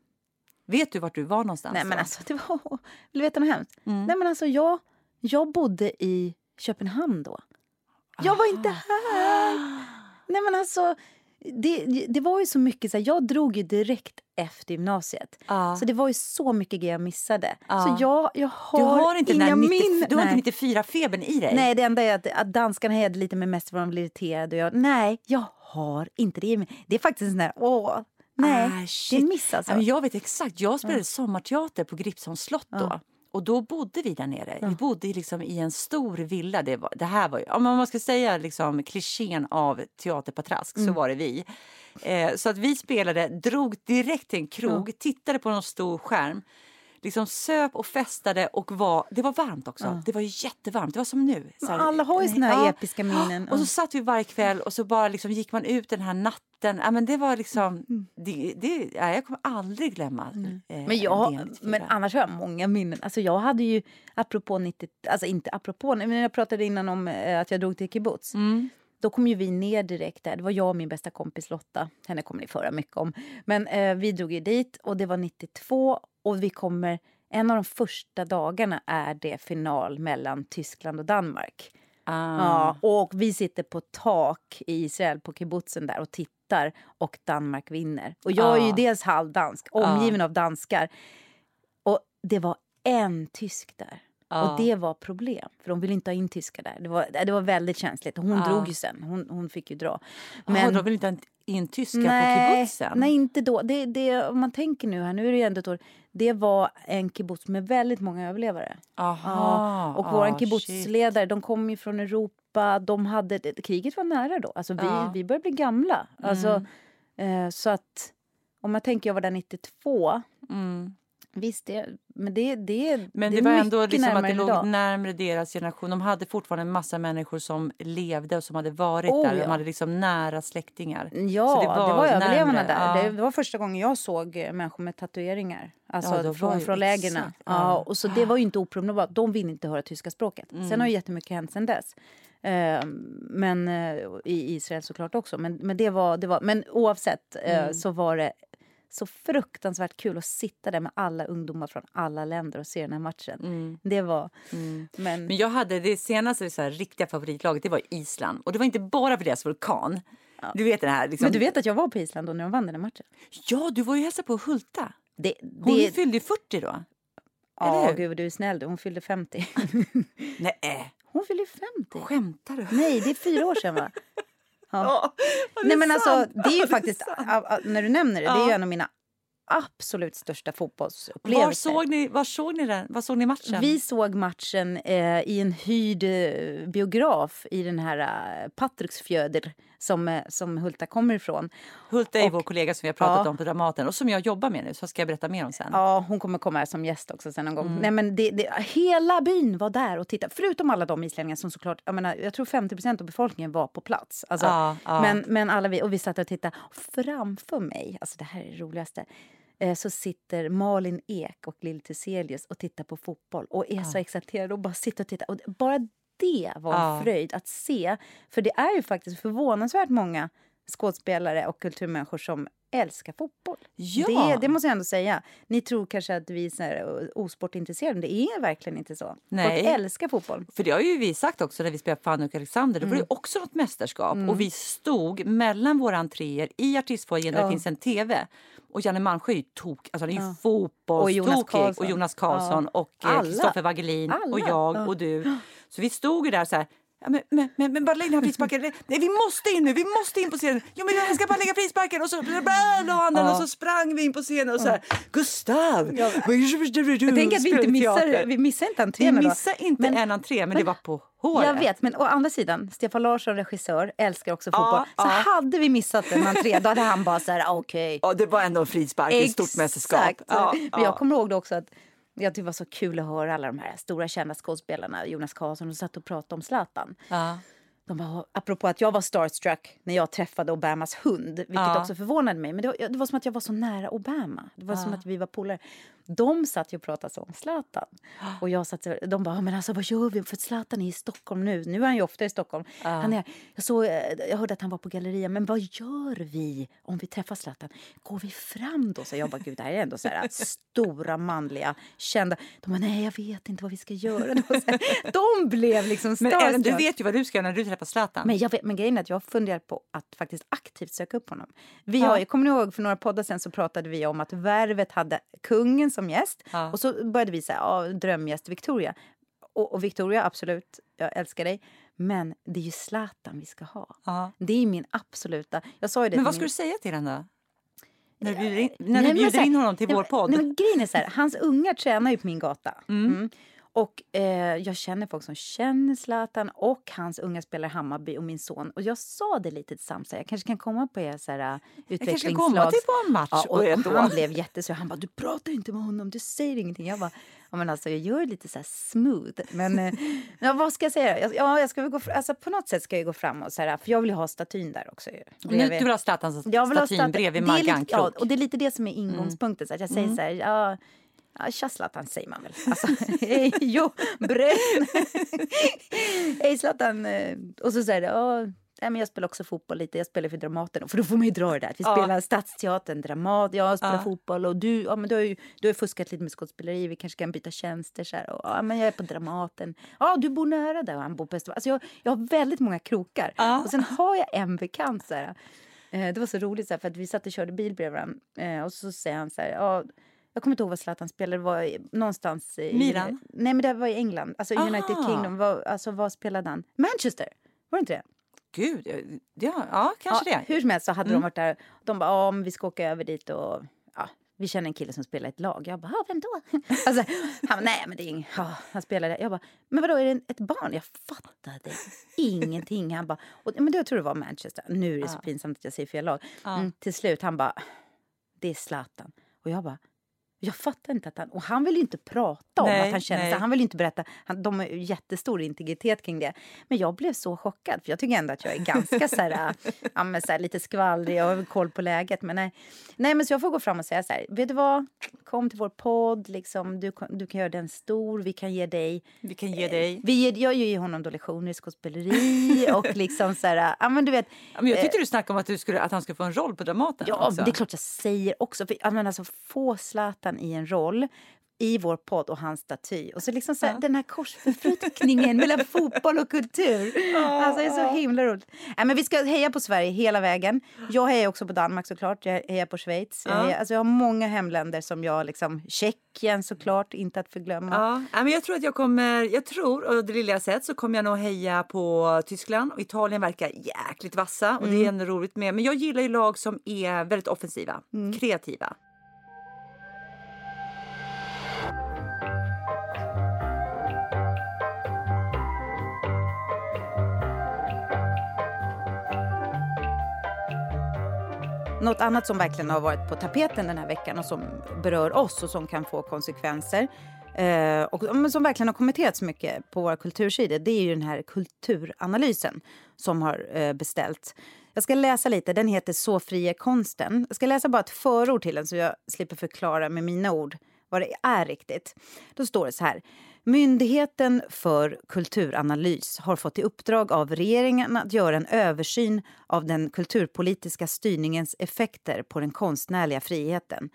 Vet du vart du var någonstans? Nej men alltså det var, vill du veta något hemskt? Mm. Nej men alltså jag, jag bodde i Köpenhamn då. Jag var inte här! Nej men alltså, det, det var ju så mycket så här, jag drog ju direkt efter gymnasiet. Ja. Så det var ju så mycket grejer jag missade. Ja. Så jag, jag har, du har inte, inga där 90, minnen. du har Nej. inte 94-febern i dig? Nej, det enda är att, att danskarna hejade lite med mest för de blev irriterade. Och jag, nej, jag har inte det. i mig. Det är faktiskt en sån där, åh, nej, Ah, det är shit. en miss alltså. Jag vet exakt. Jag spelade sommarteater på Gripsholms slott då. Och då bodde vi där nere. Vi bodde liksom i en stor villa. Det, var, det här var ju, om man ska säga liksom klichén av teaterpatrask Mm. så var det vi. Eh, så att vi spelade, drog direkt till en krog, tittade på någon stor skärm. Liksom söp och festade och var, det var varmt också. Det var jättevarmt, det var som nu. Så här- alla har ju såna här episka minnen. Och så satt vi varje kväll och så bara liksom gick man ut den här natten. Ja, men det var liksom, det, det, ja, jag kommer aldrig glömma eh, Mm. Men, jag, det 94. men annars har jag många minnen. Alltså jag hade ju, apropå 90, alltså inte apropå, men jag pratade innan om eh, att jag drog till kibbutz. Mm. Då kom ju vi ner direkt där. Det var jag och min bästa kompis Lotta. Henne kommer ni föra mycket om. Men eh, vi drog ju dit och det var 92 och vi kommer, en av de första dagarna är det final mellan Tyskland och Danmark. Ah. Ja, och vi sitter på tak i Israel på kibbutzen där och tittar och Danmark vinner. Och jag är ju Ja. dels halvdansk, omgiven av danskar. Och det var en tysk där. Ja. Och det var problem, för de ville inte ha in tyskar där. Det var, det var väldigt känsligt. Hon Ja. drog ju sen, hon, hon fick ju dra. Men, de vill inte ha in tyskar på nej, kibbutzen? nej, inte då. Det, det, om man tänker nu här, nu är det ju ändå ett år. Det var en kibbutz med väldigt många överlevare. Aha, Ja, och vår shit. kibbutzledare, de kom ju från Europa. De hade, kriget var nära då. Alltså vi. Mm. vi började bli gamla. Alltså, eh, så att, om jag tänker, jag var där 92. Mm. Visst, det, men det, det, Men det det, var ändå liksom att det låg idag. närmare deras generation. De hade fortfarande en massa människor som levde och som hade varit Oh, där. De ja. hade liksom nära släktingar. Ja, Så det var, överlevarna närmre. där. Ja. Det, det var första gången jag såg eh, människor med tatueringar. Alltså Ja, var från, från lägren. Ja. ja. och så det var ju inte oproblematiskt. De ville inte höra tyska språket. Mm. Sen har ju jättemycket hänt sen dess. Eh, men eh, i Israel såklart också. Men, men, det var, det var, men oavsett eh, Mm. så var det så fruktansvärt kul att sitta där med alla ungdomar från alla länder och se den här matchen. Det var... Men, Mm. Men jag hade det senaste så här, riktiga favoritlaget, det var Island. Och det var inte bara för deras vulkan. Du vet den här liksom... men du vet att jag var på Island då när de vann den matchen? Ja, du var ju hälsa på Hulta. Det, Hon det, fyllde ju 40 då. ja, hur? gud du är snäll. Hon fyllde 50. [LAUGHS] Nej, Hon fyllde 50. skämtar du? Nej, det är fyra år sedan va? [LAUGHS] Ja. Nej är men alltså det är ju Ja, faktiskt, a- när du nämner det, det är ju en av mina absolut största Var fotbollsupplevelser. såg ni, var såg ni den? Var såg ni matchen? Vi såg matchen eh, i en hyrd eh, biograf i den här eh, Patruksfjöder som, eh, som Hulta kommer ifrån. Hulta är och- vår kollega som vi har pratat Ja. om på Dramaten och som jag jobbar med nu, så ska jag berätta mer om sen. Ja, hon kommer komma här som gäst också sen någon gång. Mm. Nej, men det, det, hela byn var där och tittade. Förutom alla de islänningar som såklart, jag, menar, jag tror 50% av befolkningen var på plats. Alltså, Ja, ja. Men, men alla vi, och vi satt och tittade. Och framför mig, alltså det här är det roligaste, eh, så sitter Malin Ek och Lill Thyselius och tittar på fotboll och är så exalterade och bara sitter och tittar. Och bara det var en Ja. fröjd att se. För det är ju faktiskt förvånansvärt många skådespelare och kulturmänniskor som älskar fotboll. Ja. Det, det måste jag ändå säga. Ni tror kanske att vi är eh, osportintresserade, men det är verkligen inte så. Nej. Folk älskar fotboll. För det har ju vi sagt också när vi spelade Fanny och Alexander. Det var Mm. ju också något mästerskap. Och vi stod mellan våra entréer i artistfoajén där Ja. det finns en tv. Och Janne Malmsjö är ju tok, alltså han är ju Ja. fotbollstokig. Och Jonas Karlsson. Och Ja. eh. Kristoffer Wagelin och jag Ja. och du. Så vi stod ju där så här. Ja, men, men, men, men bara lägg den här frisparken. Nej, vi måste in nu, vi måste in på scenen. Jo, men jag ska bara lägga frisparken. Och så la han den Ja. och så sprang vi in på scenen och så här. Gustav! Ja. Jag tänker att vi inte missar, vi missar inte Vi entréerna då. missade inte Men- en entré, men det var på håret. Jag vet, men å andra sidan, Stefan Larsson, regissör, älskar också fotboll. Ja, så ja. hade vi missat en entré, då hade han bara så här, ah, okej. Ja, det var ändå en frispark i stort mästerskap. Ja, Men ja. jag kommer ihåg också att jag tyckte det var så kul att höra alla de här stora kända skådespelarna, Jonas Karlsson, och satt och pratade om Zlatan. Ja. De bara, apropå att jag var starstruck när jag träffade Obamas hund, vilket Ja. också förvånade mig. Men det var, det var som att jag var så nära Obama. Det var som Ja. att vi var polare. De satt ju och pratade om Zlatan. Och jag satt, de bara, men alltså vad gör vi? För Zlatan är i Stockholm nu. Nu är han ju ofta i Stockholm. Ja. Han är, jag, såg, eh, jag hörde att han var på Galleria. Men vad gör vi om vi träffar Zlatan? Går vi fram då? Så jag bara, gud det här är ändå så här stora manliga kända. De bara, nej jag vet inte vad vi ska göra. Var så här, de blev liksom Men Ellen, du starstruck. vet ju vad du ska göra när du träffar Zlatan. Men, jag vet, men grejen är att jag har funderat på att faktiskt aktivt söka upp honom. Vi Ja. har, ju- kommer ni ihåg för några poddar sen så pratade vi om att Värvet hade kungen som gäst. Ja. Och så började vi säga, ja, drömgäst Victoria. Och, och Victoria, absolut, jag älskar dig. Men det är ju Zlatan vi ska ha. Ja. Det är min absoluta... Jag sa ju det Men vad ska min- du säga till då? När du bjuder in, när du bjuder in honom till nej, vår podd? Nej, grejen är så här, hans ungar tränar ju på min gata. Mm. Mm. Och eh, jag känner folk som känner Zlatan och hans unga spelar i Hammarby och min son. Och jag sa det lite till Sam, så här, jag kanske kan komma på er så här, jag kanske ska utvecklingslag. komma till på en match Ja, och och han blev jättesur. Han bara, du pratar inte med honom, du säger ingenting. Jag bara, ja, men alltså, jag gör lite så här smooth. Men eh, [LAUGHS] ja, vad ska jag säga? Jag, ja, jag ska väl gå, alltså, på något sätt ska jag gå fram och så här, för jag vill ju ha statyn där också. bredvid. du vill ha Zlatans Jag statyn stat- bredvid Maggan ja, Krok. och det är lite det som är ingångspunkten. Så att jag säger så här, ja, ja tja Zlatan säger man väl. Alltså, [LAUGHS] hej jo, brön. [LAUGHS] hej Zlatan. eh, Och så säger det, nej, men jag spelar också fotboll lite, jag spelar för Dramaten. För då får man ju dra det där. Vi Ja. spelar Stadsteatern, Dramat, jag spelar Ja. fotboll och du, ja, men du, har ju, du har ju fuskat lite med skådespeleri, vi kanske kan byta tjänster. Så här, och, ja, men jag är på Dramaten. Ja, du bor nära där och han bor på Östermalm. Alltså jag, jag har väldigt många krokar. Ja. Och sen har jag en bekant så här, Eh, Det var så roligt så här, för att vi satt och körde bil bredvid varandra. Eh, och så säger han så här, ja, jag kommer inte ihåg vad Zlatan spelade, det var i- någonstans i... Milan? Nej men det var i England, alltså United Aha. Kingdom. Vad, alltså vad spelade han? Manchester, var det inte det? Gud, ja, ja, kanske ja, det. Hur som helst så hade Mm. de varit där. De bara, ja vi ska åka över dit och ja, vi känner en kille som spelar i ett lag. Jag bara, vem då? [LAUGHS] alltså, han bara, nej men det är ingen, ja, han spelar där. Jag bara, men vadå är det ett barn? Jag fattade ingenting. Han bara, och, men då tror jag det var Manchester. Nu är det så pinsamt att jag säger fel lag. Mm, till slut, han bara, det är Zlatan. Och jag bara, jag fattar inte att han... Och han vill ju inte prata om Nej, att han känner sig. Han vill inte berätta. Han, de har jättestor integritet kring det. Men jag blev så chockad. För jag tycker ändå att jag är ganska så här, [LAUGHS] ja, men så här, lite skvallrig. Jag har koll på läget. Men nej. nej, men så jag får gå fram och säga så här. Vet du vad? Kom till vår podd. Liksom, du, du kan göra den stor. Vi kan ge dig Vi kan ge dig. vi ger, jag ger ju honom då lektioner i skådespeleri [LAUGHS] och liksom så här, ja men du vet, Men jag tyckte du snackade om att, du skulle, att han skulle få en roll på Dramaten. Ja, också. det är klart jag säger också. För, jag menar, alltså, få Zlatan i en roll i vår podd och hans staty. Och så liksom så här, Ja. den här korsbefruktningen mellan [LAUGHS] fotboll och kultur. Alltså det är så himla roligt. Nej, men vi ska heja på Sverige hela vägen. Jag hejar också på Danmark såklart. Jag hejar på Schweiz. Jag, Ja. hejar, alltså, jag har många hemländer som jag liksom... Tjeckien såklart, inte att förglömma. Ja, men jag tror att jag kommer, jag tror, och det lilla jag sett så kommer jag nog heja på Tyskland och Italien verkar jäkligt vassa och det är ändå roligt med. Men jag gillar ju lag som är väldigt offensiva, kreativa. Något annat som verkligen har varit på tapeten den här veckan och som berör oss och som kan få konsekvenser eh, och som verkligen har kommenterats mycket på våra kultursidor det är ju den här kulturanalysen som har eh, beställts. Jag ska läsa lite. Den heter Så fri är konsten. Jag ska läsa bara ett förord till den så jag slipper förklara med mina ord vad det är riktigt. Då står det så här. Myndigheten för kulturanalys har fått i uppdrag av regeringen att göra en översyn av den kulturpolitiska styrningens effekter på den konstnärliga friheten.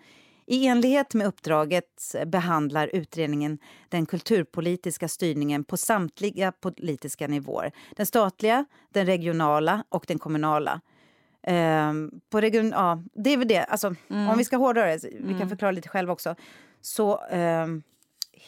I enlighet med uppdraget behandlar utredningen den kulturpolitiska styrningen på samtliga politiska nivåer. Den statliga, den regionala och den kommunala. Um, på region, ja, det är väl det. Alltså, mm. Om vi ska hårdra det, vi kan mm. förklara lite själva också. Så um,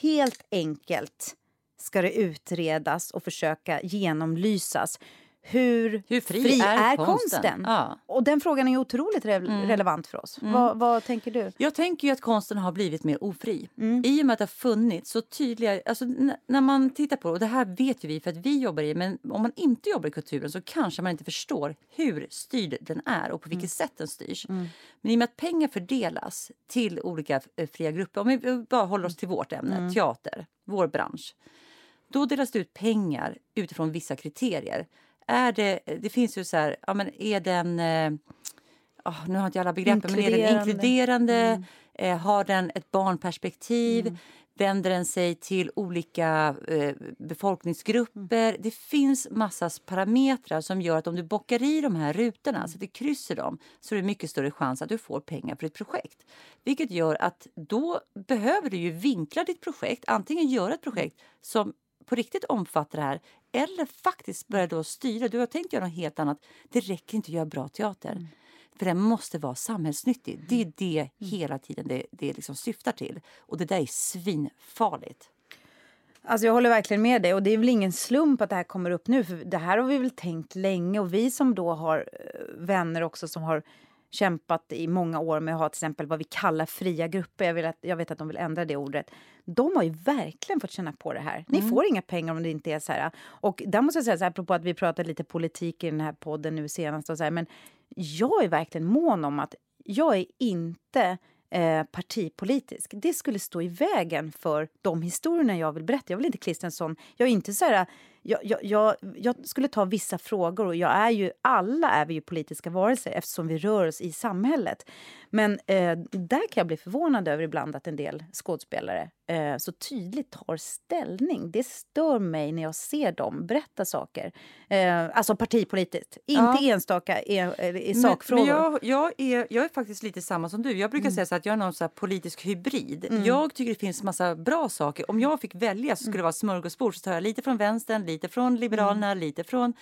helt enkelt ska det utredas och försöka genomlysas hur, hur fri, fri, är, är konsten? konsten? Ja. Och den frågan är otroligt re mm. relevant för oss. Mm. Vad, vad, tänker du? Jag tänker ju att konsten har blivit mer ofri. Mm. I och med att det har funnits så tydliga... Alltså, när man tittar på det, och det här vet ju vi för att vi jobbar i men om man inte jobbar i kulturen så kanske man inte förstår hur styrd den är och på vilket mm. sätt den styrs. Mm. Men i och med att pengar fördelas till olika eh, fria grupper, om vi bara håller oss till vårt ämne, mm. teater, vår bransch. Då delas det ut pengar utifrån vissa kriterier är det, det finns ju så här, ja men är den, oh, nu har inte jag alla begreppen, men är den inkluderande, mm. eh, har den ett barnperspektiv, mm. vänder den sig till olika eh, befolkningsgrupper? Mm. Det finns massas parametrar som gör att om du bockar i de här rutorna, så att du kryssar dem, så är det mycket större chans att du får pengar för ett projekt. Vilket gör att då behöver du ju vinkla ditt projekt, antingen göra ett projekt som på riktigt omfattar det här eller faktiskt börja då styra. Du har tänkt göra något helt annat. Det räcker inte att göra bra teater. Mm. För den måste vara samhällsnyttig. Det är mm. det mm. hela tiden det, det liksom syftar till. Och det där är svinfarligt. Alltså jag håller verkligen med dig. Och det är väl ingen slump att det här kommer upp nu. För Det här har vi väl tänkt länge. Och vi som då har eh, vänner också som har kämpat i många år med att ha till exempel vad vi kallar fria grupper. Jag, vill att, jag vet att de vill ändra det ordet. De har ju verkligen fått känna på det här. Ni mm. får inga pengar om det inte är så här. Och där måste jag säga, så här, apropå att vi pratade lite politik i den här podden nu senast. Och så här, men jag är verkligen mån om att jag är inte eh, partipolitisk. Det skulle stå i vägen för de historierna jag vill berätta. Jag vill inte klistra en sån... Jag är inte så här jag, jag, jag, jag, skulle ta vissa frågor och jag är ju, alla är vi ju politiska varelser eftersom vi rör oss i samhället. Men eh, där kan jag bli förvånad över ibland att en del skådespelare eh, så tydligt tar ställning. Det stör mig när jag ser dem berätta saker. Eh, alltså partipolitiskt, inte ja. enstaka i, i sakfrågor. Men, men jag, jag, är, jag är faktiskt lite samma som du. Jag brukar mm. säga så att jag är någon så politisk hybrid. Mm. Jag tycker det finns massa bra saker. Om jag fick välja så skulle det vara smörgåsbord så tar jag lite från vänstern, lite från Liberalerna, mm. lite från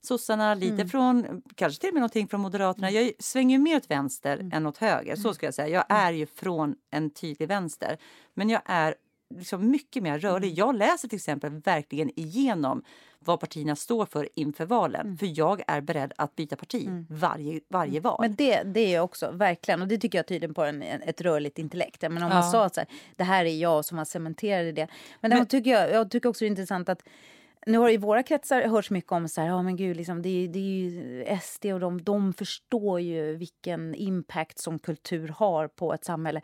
sossarna, lite mm. från kanske till och med någonting från Moderaterna. Jag svänger mer åt vänster mm. än åt höger. Så mm. ska jag säga. Jag är ju från en tydlig vänster. Men jag är liksom mycket mer rörlig. Mm. Jag läser till exempel verkligen igenom vad partierna står för inför valen. Mm. För jag är beredd att byta parti mm. varje, varje val. Men det, det är jag också, verkligen. Och det tycker jag tyder på en, ett rörligt intellekt. Men om ja. man sa att så här, det här är jag som har cementerat det. Men, men tycker jag, jag tycker också det är intressant att nu har i våra kretsar hörts mycket om så här, oh, men gud, liksom, det, det är ju SD och de, de förstår ju vilken impact som kultur har på ett samhälle.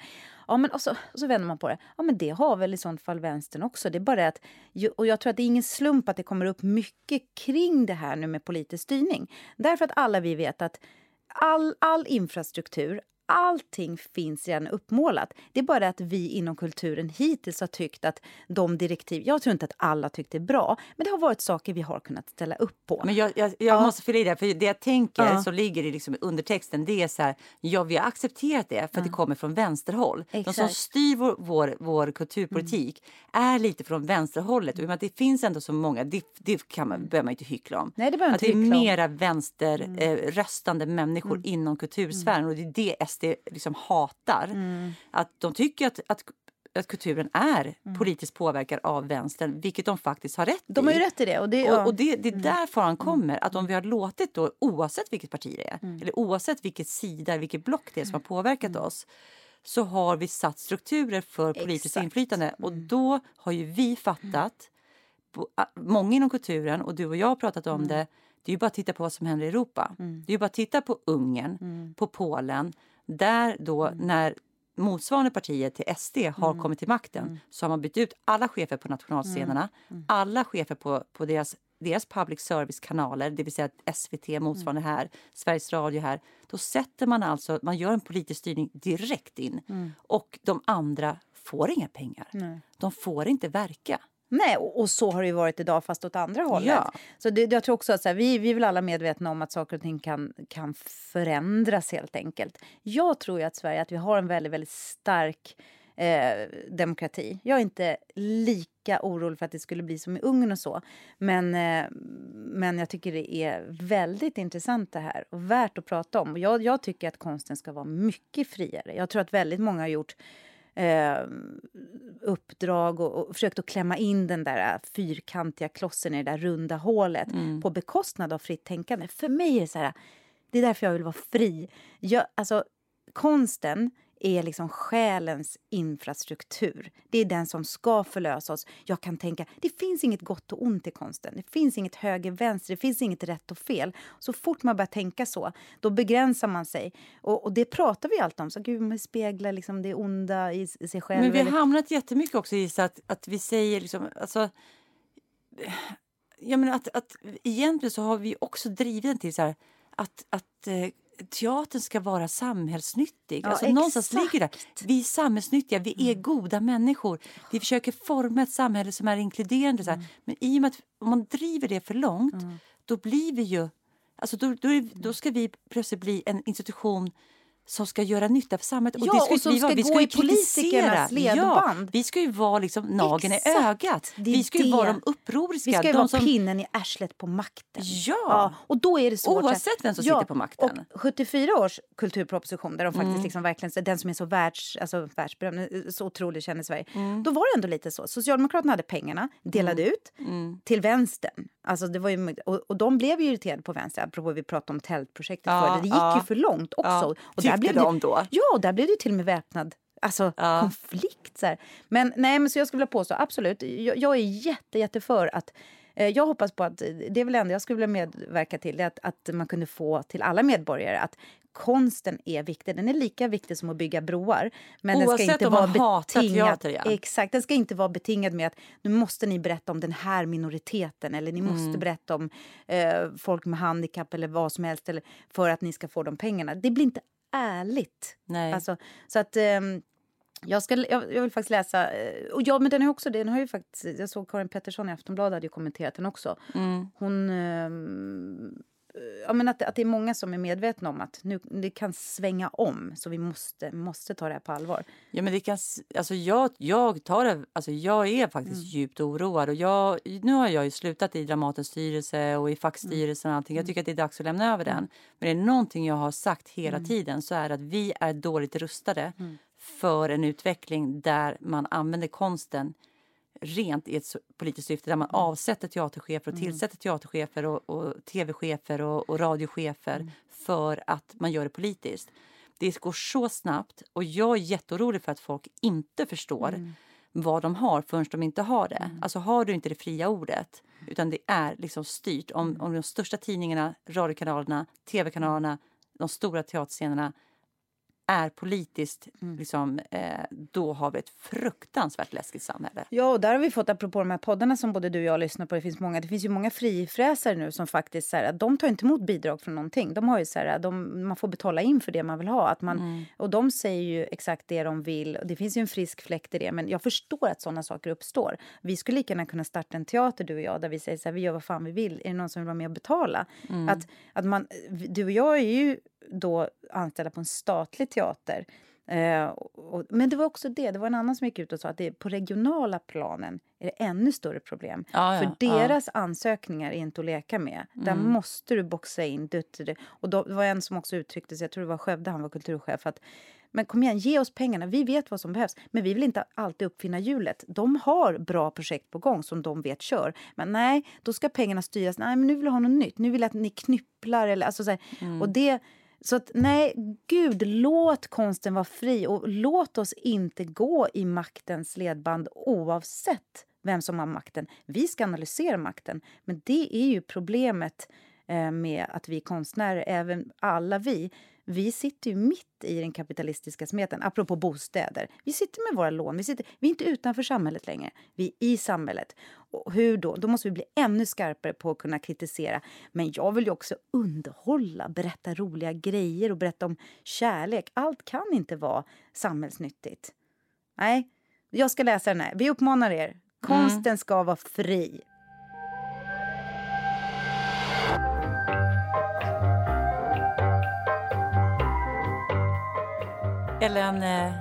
Ja, men och så, och så vänder man på det. Ja, men det har väl i sånt fall vänstern också. Det är bara att, och jag tror att det är ingen slump att det kommer upp mycket kring det här nu med politisk styrning. Därför att alla vi vet att all, all infrastruktur, allting finns redan uppmålat. Det är bara att vi inom kulturen hittills har tyckt att de direktiv... Jag tror inte att alla tyckt det är bra, men det har varit saker vi har kunnat ställa upp på. Men jag, jag, jag ja. måste fylla i det, för det jag tänker ja. så ligger i liksom undertexten, det är så här, ja vi har accepterat det för ja. att det kommer från vänsterhåll. Exakt. De som styr vår, vår, vår kulturpolitik mm. är lite från vänsterhållet. Och det finns ändå så många, det, det kan man, behöver man inte hyckla om. Nej, det att det är mera vänsterröstande mm. eh, människor mm. inom kultursfären mm. och det är det SD liksom hatar. Mm. Att de tycker att, att att kulturen är mm. politiskt påverkad av vänstern, vilket de faktiskt har rätt de i. De har ju rätt i det. Och det, ja. och, och det, det är mm. där faran mm. kommer. Att om vi har låtit då, oavsett vilket parti det är, mm. eller oavsett vilket sida, vilket block det är som har påverkat mm. oss, så har vi satt strukturer för politiskt Exakt. inflytande. Och mm. då har ju vi fattat, många inom kulturen, och du och jag har pratat om det, Det är ju bara att titta på vad som händer i Europa. Mm. Det är ju bara att titta på Ungern, på Polen. Där då Mm. när motsvarande partier till SD har kommit till makten Mm. så har man bytt ut alla chefer på nationalscenerna, alla chefer på, på deras, deras public service-kanaler, det vill säga SVT motsvarande Mm. här, Sveriges Radio här. Då sätter man alltså, man gör en politisk styrning direkt in Mm. och de andra får inga pengar. Nej. De får inte verka. Nej, och, och så har det ju varit idag fast åt andra hållet. Ja. Så det, jag tror också att här, vi, vi är väl alla medvetna om att saker och ting kan, kan förändras helt enkelt. Jag tror ju att Sverige, att vi har en väldigt, väldigt stark eh, demokrati. Jag är inte lika orolig för att det skulle bli som i Ungern och så. Men, eh, men jag tycker det är väldigt intressant det här och värt att prata om. Jag, jag tycker att konsten ska vara mycket friare. Jag tror att väldigt många har gjort eh, uppdrag och, och försökt att klämma in den där fyrkantiga klossen i det där runda hålet på bekostnad av fritt tänkande. För mig är det så här, det är därför jag vill vara fri. Jag, alltså, konsten är liksom själens infrastruktur. Det är den som ska förlösa oss. Jag kan tänka, det finns inget gott och ont i konsten. Det finns inget höger vänster, det finns inget rätt och fel. Så fort man börjar tänka så, då begränsar man sig. Och, och det pratar vi alltid om. Så gud, man speglar liksom det onda i, i sig själv. Men vi har hamnat jättemycket också i så att, att vi säger liksom, alltså, jag menar att, att egentligen så har vi också drivit till så här, att, att eh, teatern ska vara samhällsnyttig. Ja, alltså, någonstans ligger det. Vi är samhällsnyttiga, vi är goda människor. Vi försöker forma ett samhälle som är inkluderande. Så här. Men i och med att om man driver det för långt, då blir vi ju... Alltså då, då, är, då ska vi plötsligt bli en institution som ska göra nytta för samhället. Ja, det ska och som vi ska Vi gå i politikernas ledband. Ja, vi ska ju vara liksom nageln i ögat. Vi ska ju det. vara de upproriska. Vi ska vara som, pinnen i arslet på makten. Ja. och då är det svårt. Oavsett vem som sitter på makten. Och 74 års kulturproposition, där de faktiskt Mm. liksom verkligen, den som är så världs, alltså världsberömd, så otrolig känd i Sverige. Mm. Då var det ändå lite så. Socialdemokraterna hade pengarna, delade ut Mm. till vänstern. Alltså det var ju, och, och de blev ju irriterade på vänster, apropå vi pratade om tältprojektet Ja, förr. Det gick ja. ju för långt också. Ja. Och Tyckte blev de det, då? Ja, där blev det till och med väpnad alltså, Ja. konflikt. Så här. Men, nej, men så jag skulle vilja påstå, absolut, jag, jag är jätte, jätte för att eh, jag hoppas på att, det är väl ändå jag skulle vilja medverka till, det att, att man kunde få till alla medborgare att konsten är viktig. Den är lika viktig som att bygga broar. Men den Oavsett ska inte om vara man hatar betingad, teater, ja. Exakt, den ska inte vara betingad med att nu måste ni berätta om den här minoriteten eller ni Mm. måste berätta om eh, folk med handikapp eller vad som helst eller, för att ni ska få de pengarna. Det blir inte ärligt. Nej. Alltså, så att... ehm, jag, ska, jag, jag vill faktiskt läsa... eh, Och ja, men den ju också, den har ju faktiskt, jag såg Karin Pettersson i Aftonbladet hade ju kommenterat den också. Mm. Hon... ehm, ja, men att, att det är många som är medvetna om att nu, det kan svänga om. Så vi måste, måste ta det här på allvar. Ja, men det kan, alltså jag, jag, tar det, alltså jag är faktiskt Mm. djupt oroad. Och jag, nu har jag ju slutat i Dramatens styrelse och i fackstyrelsen. Och allting. Jag tycker att det är dags att lämna över den. Men det är någonting jag har sagt hela tiden så är det att vi är dåligt rustade för en utveckling där man använder konsten rent i ett politiskt syfte där man avsätter teaterchefer och tillsätter teaterchefer och, och tv-chefer och, och radiochefer för att man gör det politiskt. Det går så snabbt och jag är jätteorolig för att folk inte förstår vad de har förrän de inte har det. Alltså har du inte det fria ordet utan det är liksom styrt. Om, om de största tidningarna, radiokanalerna, tv-kanalerna, de stora teaterscenerna är politiskt, liksom, eh, då har vi ett fruktansvärt läskigt samhälle. Ja, och där har vi fått, apropå de här poddarna som både du och jag lyssnar på, det finns många, det finns ju många frifräsare nu som faktiskt så här, de tar inte emot bidrag från någonting. De har ju så här, de, man får betala in för det man vill ha. Att man, Och de säger ju exakt det de vill. Det finns ju en frisk fläkt i det, men jag förstår att sådana saker uppstår. Vi skulle lika gärna kunna starta en teater, du och jag, där vi säger så här, vi gör vad fan vi vill. Är det någon som vill vara med och betala? Att, att man, du och jag är ju då anställda på en statlig teater. Eh, och, och, men det var också det, det var en annan som gick ut och sa att det, på regionala planen är det ännu större problem. Ja, ja, För ja. deras ansökningar är inte att leka med. Där måste du boxa in. Du, du, du. Och då, det var en som också uttryckte sig, jag tror det var Skövde, han var kulturchef, att men kom igen, ge oss pengarna. Vi vet vad som behövs. Men vi vill inte alltid uppfinna hjulet. De har bra projekt på gång som de vet kör. Men nej, då ska pengarna styras. Nej, men nu vill jag ha något nytt. Nu vill jag att ni knypplar. Eller, alltså, så här. Och det, så att nej, gud, låt konsten vara fri. Och låt oss inte gå i maktens ledband oavsett vem som har makten. Vi ska analysera makten. Men det är ju problemet eh, med att vi konstnärer, även alla vi, vi sitter ju mitt i den kapitalistiska smeten, apropå bostäder. Vi sitter med våra lån, vi, sitter, vi är inte utanför samhället längre, vi är i samhället. Och hur då? Då måste vi bli ännu skarpare på att kunna kritisera. Men jag vill ju också underhålla, berätta roliga grejer och berätta om kärlek. Allt kan inte vara samhällsnyttigt. Nej, jag ska läsa den här. Vi uppmanar er. Konsten ska vara fri. Ellen, eh,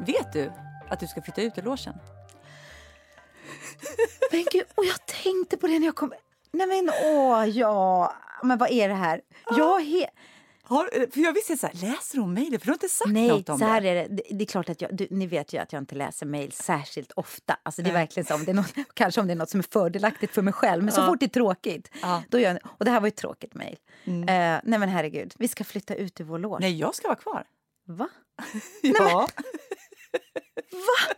vet du att du ska flytta ut ur logen? Men gud, och jag tänkte på det när jag kom... Nej men åh, ja. Men vad är det här? Jag he... Har, för jag visste så här, läser hon mejlet? För du har inte sagt Nej, något om så här det. är det. det. Är klart att jag, du, ni vet ju att jag inte läser mejl särskilt ofta. Alltså det är Nej. verkligen så, om det är något, [LAUGHS] kanske om det är något som är fördelaktigt för mig själv. Men så Ja. fort det är tråkigt, Ja. då gör jag, Och det här var ju ett tråkigt mejl. Eh, nej men herregud, vi ska flytta ut ur vår loge. Nej, jag ska vara kvar. Va? [LAUGHS] Ja. [LAUGHS] Va?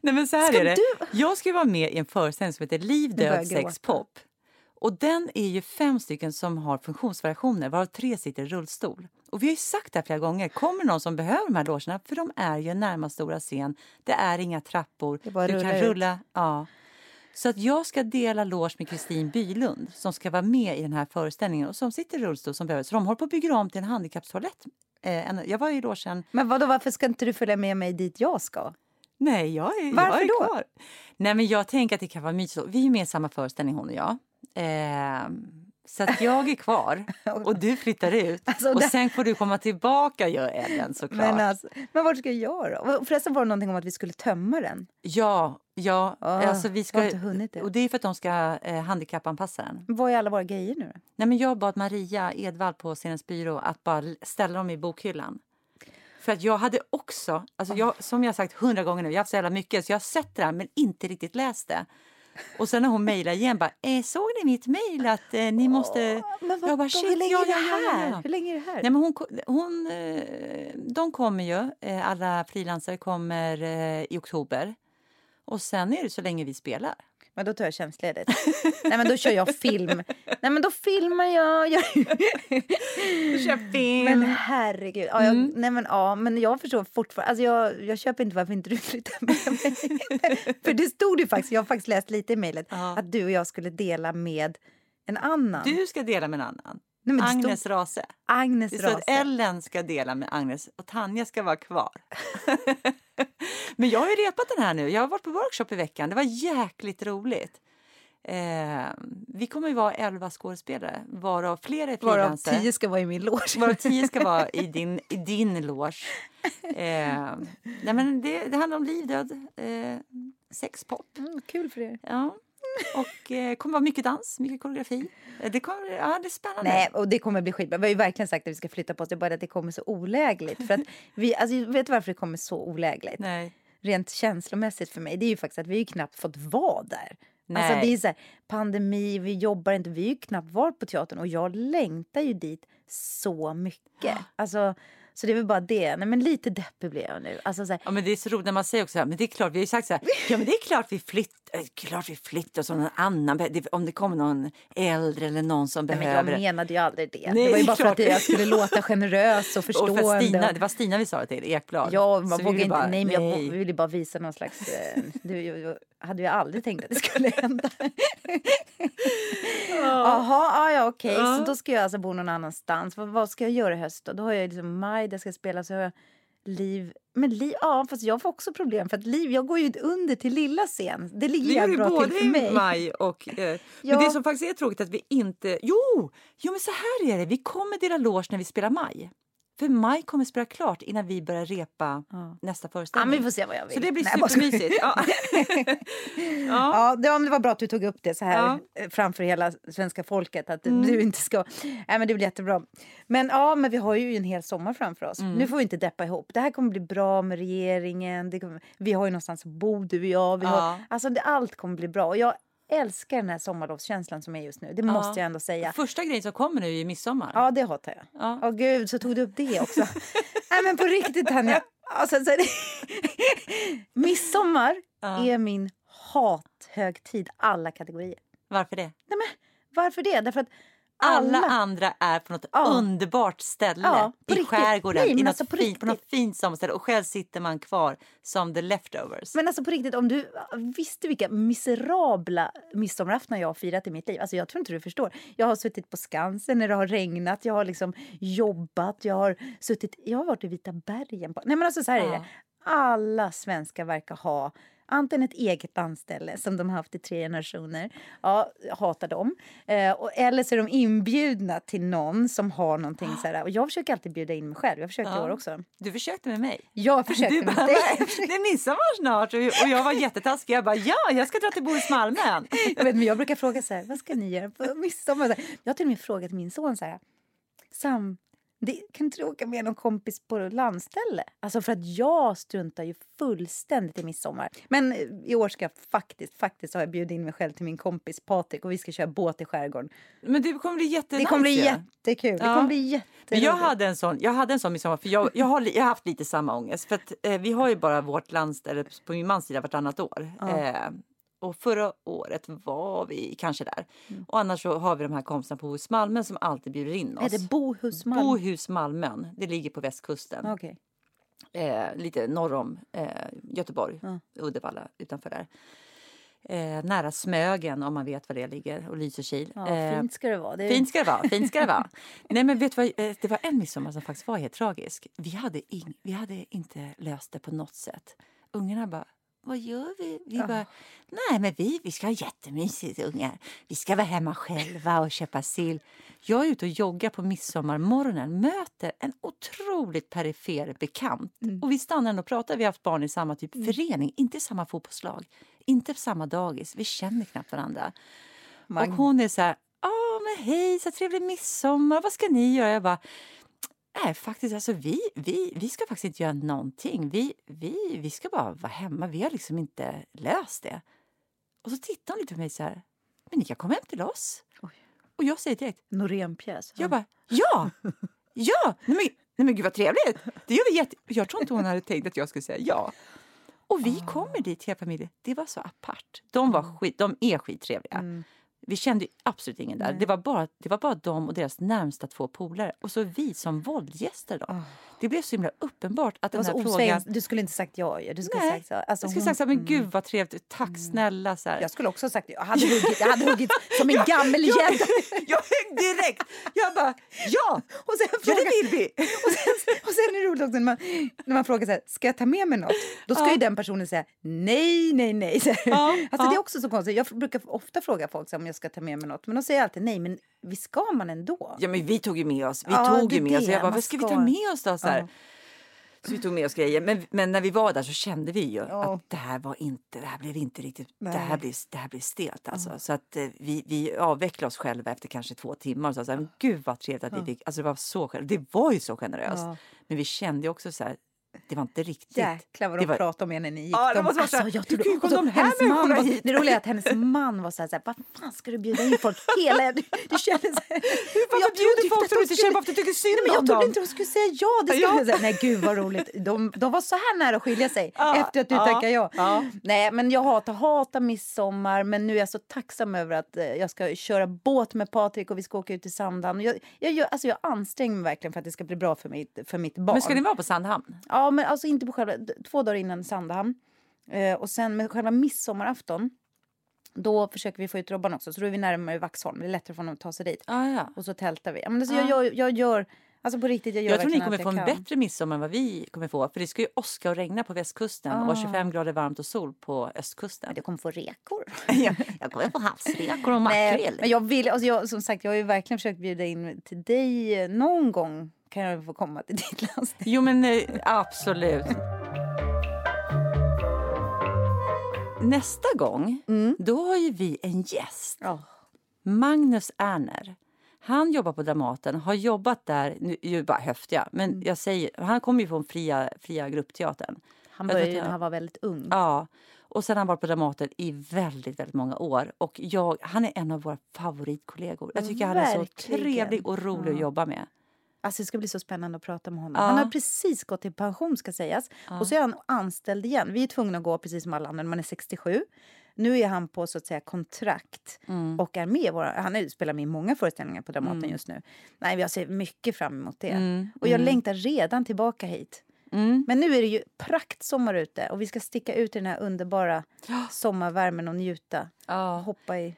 Nej, men så här Ska är det. du- Jag ska vara med i en föreställning som heter Liv, död, sex, pop. Och den är ju fem stycken som har funktionsvariationer, varav tre sitter i rullstol. Och vi har ju sagt det här flera gånger, kommer någon som behöver de här logerna, för de är ju närmast stora scen, det är inga trappor, du rulla kan ut. rulla. Ja. Så att jag ska dela loge med Kristin Bylund som ska vara med i den här föreställningen och som sitter i rullstol som behöver. Så de håller på att bygga om till en handikappstoalett. Eh, jag var i logen Men vadå, varför ska inte du följa med mig dit jag ska? Nej, jag är, Varför jag är då? kvar. Nej, men jag tänker att det kan vara mysigt. Vi är med i samma föreställning, hon och jag. Eh, så att jag är kvar [LAUGHS] och du flyttar ut. Alltså, och det- sen får du komma tillbaka, gör Ellen såklart. Men, alltså, men vart ska jag då? Förresten var det någonting om att vi skulle tömma den. Ja, ja. Ah, alltså vi jag ska, inte hunnit det. Och det är för att de ska eh, handikappanpassa den. Vad är alla våra grejer nu? Nej, men jag bad Maria Edvall på Scenens byrå att bara ställa dem i bokhyllan. För att jag hade också, alltså jag, som jag sagt hundra gånger nu, jag har haft så jävla mycket så jag har sett det här men inte riktigt läst det. Och sen när hon mejlade igen bara, eh, såg ni mitt mejl att eh, ni måste... Men jag vad, bara, hur shit, länge ja, är det här? ja. Hur länge är det här? Nej, men hon, hon, eh, de kommer ju, eh, alla frilansare kommer eh, i oktober. Och sen är det så länge vi spelar. Men då tar jag tjänstledigt. Nej men då kör jag film. Nej men då filmar jag. jag... Du kör film! Men herregud. Ja, jag, Mm. nej men, ja, men jag förstår fortfarande. Alltså jag, jag köper inte varför inte du flyttar med mig. [LAUGHS] För det stod ju faktiskt, jag har faktiskt läst lite i mejlet, Ja. att du och jag skulle dela med en annan. Du ska dela med en annan. Nej, Agnes stod Rase. Agnes Det står att. Ellen ska dela med Agnes och Tanja ska vara kvar. [LAUGHS] [LAUGHS] Men jag har ju repat den här nu. Jag har varit på workshop i veckan. Det var jäkligt roligt. Eh, vi kommer ju vara elva skådespelare, varav flera är Varav frilansare. tio ska vara i min loge. Varav tio ska vara i [LAUGHS] din, i din loge. Eh, nej men det, det handlar om liv, död, eh, sex, pop. Mm, kul för er. Ja. Och eh, kommer vara mycket dans, mycket koreografi. Eh, Det, kommer, ja, det är spännande. Nej, och det kommer bli skitbra. Vi har ju verkligen sagt att vi ska flytta på oss. Det är bara att det kommer så olägligt. För att vi, alltså, vet du varför det kommer så olägligt? Nej. Rent känslomässigt för mig. Det är ju faktiskt att vi ju knappt fått vara där. Alltså Nej. det är så här, pandemi, vi jobbar inte, vi har ju knappt varit på teatern och jag längtar ju dit så mycket. [GASPS] Alltså, så det är väl bara det. Nej, men lite deppig blev jag nu. Alltså, så här, Ja, men det är så roligt när man säger också, men det är klart, vi har ju sagt så här, ja men det är klart vi flyttar, eh, klart vi flyttar som någon annan, det- om det kommer någon äldre eller någon som nej, men jag menade ju aldrig det. Nej, det var ju bara för klart. att jag skulle låta generös och [LAUGHS] Och förstående. för Stina, och- det var Stina vi sa det till, Ekblad. Ja, Så man vågar inte. bara, nej, men jag nej. vi ville bara visa någon slags... Eh, det, jag, jag hade ju aldrig tänkt att det skulle [LAUGHS] hända. Jaha, ah, ja okej. Ja. Så då ska jag alltså bo någon annanstans. Vad, vad ska jag göra i höst då? Då har jag liksom maj där jag ska spela. Så har jag liv. Men liv, ja fast jag får också problem för att liv, jag går ju under till lilla scen. Det ligger ju bra till både för i mig. maj och... Eh, [LAUGHS] Ja. Men det som faktiskt är tråkigt att vi inte... Jo! Jo, men så här är det. Vi kommer dela loge när vi spelar maj. För maj kommer spela klart innan vi börjar repa Ja. nästa Ja, föreställning. men vi får se vad jag vill. Så det blir Nej, supermysigt. Ja. [LAUGHS] ja. Ja, det, ja, var bra att du tog upp det så här Ja. eh, framför hela svenska folket. Att Mm. du inte ska... Nej, men det blir jättebra. Men ja, men vi har ju en hel sommar framför oss. Mm. Nu får vi inte deppa ihop. Det här kommer bli bra med regeringen. Kommer, vi har ju någonstans att bo, du och jag. Har, Ja. alltså, det, allt kommer bli bra. Och jag älskar den här sommarlovskänslan som är just nu. Det måste jag ändå säga. Första grejen som kommer nu är midsommar. Ja, det hatar jag. Ja. Åh gud, så tog du upp det också. [LAUGHS] Nej men på riktigt Tanja. Alltså, så. [LAUGHS] Midsommar Ja. är min hathögtid alla kategorier. Varför det? Nej, men, varför det? Därför att Alla andra är på något Ja. underbart ställe Ja, i riktigt. skärgården, Nej, i något alltså på fint, på något fint sommarställe och själv sitter man kvar som the leftovers. Men alltså på riktigt, om du visste vilka miserabla midsommaraftnar jag har firat i mitt liv. Alltså jag tror inte du förstår. Jag har suttit på Skansen när det har regnat, jag har liksom jobbat, jag har suttit, jag har varit i Vita bergen. På, nej men alltså så här är Ja. det. Alla svenskar verkar ha antingen ett eget landställe som de har haft i tre generationer, ja, hatar dem. Eh, och, eller så är de inbjudna till någon som har någonting så här. Och jag försöker alltid bjuda in mig själv, jag försökte i Ja. år också. Du försökte med mig. Jag försökte Du med bara, dig. "Nej, det är midsommar snart och och jag var jättetaskig. Jag bara, ja, jag ska dra till Bohusmalmen. [LAUGHS] Jag, vet, men jag brukar fråga så här, vad ska ni göra på midsommar? Jag har till och med frågat min son så här, Sam, det, kan inte du åka med någon kompis på landställe? Alltså för att jag struntar ju fullständigt i midsommar. Men eh, i år ska jag faktiskt, faktiskt har jag bjudit in mig själv till min kompis Patrik och vi ska köra båt i skärgården. Men det kommer bli Det jättenice. kommer bli jättekul. Det Ja. kommer bli jätteroligt. Men jag hade en sån, jag hade en sån midsommar, för jag, jag, har, jag har haft lite samma ångest. För att, eh, vi har ju bara vårt landställe på min mans sida vartannat år. Ja. Eh, och förra året var vi kanske där. Mm. Och annars så har vi de här kompisarna på Bohus Malmön som alltid bjuder in oss. Är det Bohusmalm? Bohus Malmön, det ligger på västkusten. Okej. eh, lite norr om eh, Göteborg, Ja. Uddevalla utanför där. Eh, nära Smögen om man vet var det ligger och Lysekil. Ja, Eh, fint ska det vara. Det är... Fint ska det vara. Fint ska det vara. [LAUGHS] Nej, men vet du vad? eh, Det var en midsommar som faktiskt var helt tragisk. Vi hade, ing- vi hade inte löst det på något sätt. Ungarna bara, vad gör vi? Vi Ja. bara, nej men vi, vi ska ha jättemysigt ungar. Vi ska vara hemma själva och köpa sill. Jag är ute och joggar på midsommarmorgonen, möter en otroligt perifer bekant. Mm. Och vi stannar och pratar. Vi har haft barn i samma typ förening, inte i samma fotbollslag, inte samma dagis. Vi känner knappt varandra. Man- Och hon är så här, ja men hej, så trevlig midsommar, vad ska ni göra? Jag bara, nej faktiskt, alltså vi, vi, vi ska faktiskt inte göra någonting. Vi, vi, vi ska bara vara hemma, vi har liksom inte löst det. Och så tittar hon lite på mig så här, men ni kan komma hem till oss. Oj. Och jag säger direkt, Norénpjäs. jag bara, ja, ja, nej men, nej men gud vad trevligt. Det gör vi jätte... Jag tror inte hon hade tänkt att jag skulle säga ja. Och vi kommer dit, hela familjen. Det var så apart. De, var skit, de är skittrevliga. Mm. Vi kände absolut ingen där. Nej. Det var, bara, det var bara de och deras närmsta två polare. Och så vi som våldgäster. Då. Ah. Det blev så himla uppenbart att den var här frågan... Du skulle inte sagt ja ju. Du skulle Nej, sagt så. Alltså, jag skulle hon- sagt så men mm. gud vad trevligt, tack snälla. Så här. Jag skulle också sagt. Jag hade [LAUGHS] huggit, jag hade huggit som en [LAUGHS] gammel jag, gädda. [LAUGHS] jag högg direkt! Jag bara, ja! Och sen, Ja, frågar, det vill vi! och, sen, och sen är det roligt också när man, när man frågar så här, ska jag ta med mig något? Då ska Ja. ju den personen säga nej, nej, nej. Ja, alltså, ja. Det är också så konstigt. Jag brukar ofta fråga folk så här, om jag ska ta med mig något. Men de säger alltid nej, men vi ska man ändå. Ja, men vi tog ju med oss. Vi Ja, tog ju med oss. Jag bara, vad ska vi ska. ta med oss då? Så. Ja. så vi tog med oss grejer. Men, men när vi var där så kände vi ju Ja. att det här var inte, det här blev inte riktigt, det här blev, det här blev stelt alltså. Så att eh, vi, vi avvecklade oss själva efter kanske två timmar och sa så här, gud vad trevligt att vi fick, alltså det var så generöst. Det var ju så generöst. Men vi kände också så här, det var inte riktigt. Jäklar vad Det de var- pratade om er när ni gick. Ja, det de, måste vara så här, jag hur trodde, kan ju och de här hennes man människorna var, hit? Det roliga är att hennes [LAUGHS] man var så här, så här vad fan ska du bjuda in folk hela... Du, du känner så här, Varför jag bjuder trodde folk inte som att du de inte känner, varför du tycker synd Nej, men jag trodde inte de skulle säga ja. Det skulle Ja. jag säga. Nej, gud vad roligt. De, de var så här nära att skilja sig Ja, efter att du ja, tackade ja. ja. Nej, men jag hatar, hatar midsommar. Men nu är jag så tacksam över att eh, jag ska köra båt med Patrik och vi ska åka ut till Sandhamn. Jag, jag, gör- alltså jag anstränger mig verkligen för att det ska bli bra för mitt, för mitt barn. Men ska ni vara på Sandhamn? Ja, men alltså inte på själva, två dagar innan Sandhamn. Eh, och sen med själva midsommarafton, då försöker vi få ut Robban också. Så då är vi närmare Vaxholm. Det är lättare för honom att ta sig dit. Ah, ja. Och så tältar vi. Ja, men alltså, Ja. jag, jag, jag gör, alltså på riktigt, jag gör Jag tror ni kommer få en kan. bättre midsommar än vad vi kommer få. För det ska ju åska och regna på västkusten och Ah. 25 grader varmt och sol på östkusten. Men du kommer få rekor. [LAUGHS] jag, jag kommer få havsrekor och makrill. men jag vill, alltså jag, som sagt, jag har ju verkligen försökt bjuda in till dig. eh, Någon gång kan jag få komma till ditt landsting. Jo men eh, absolut. Nästa gång, Mm. då har ju vi en gäst. Ja. Magnus Erner. Han jobbar på Dramaten, har jobbat där, nu är ju bara höftiga, men Mm. jag säger, han kommer ju från fria, fria gruppteatern. Han började när han var väldigt ung. Ja, och sen har han varit på Dramaten i väldigt, väldigt många år. Och jag, han är en av våra favoritkollegor. Jag tycker han är så Verkligen. trevlig och rolig att Ja. jobba med. Alltså det ska bli så spännande att prata med honom. Ja. Han har precis gått i pension ska sägas. Ja. Och så är han anställd igen. Vi är tvungna att gå precis som alla andra när man är 67. Nu är han på så att säga kontrakt Mm. och är med. Våra, han är, spelar med i många föreställningar på Dramaten just nu. Nej, jag ser mycket fram emot det. Mm, Och jag längtar redan tillbaka hit. Mm. Men nu är det ju praktsommar ute och vi ska sticka ut i den här underbara sommarvärmen och njuta. Ja. Hoppa i,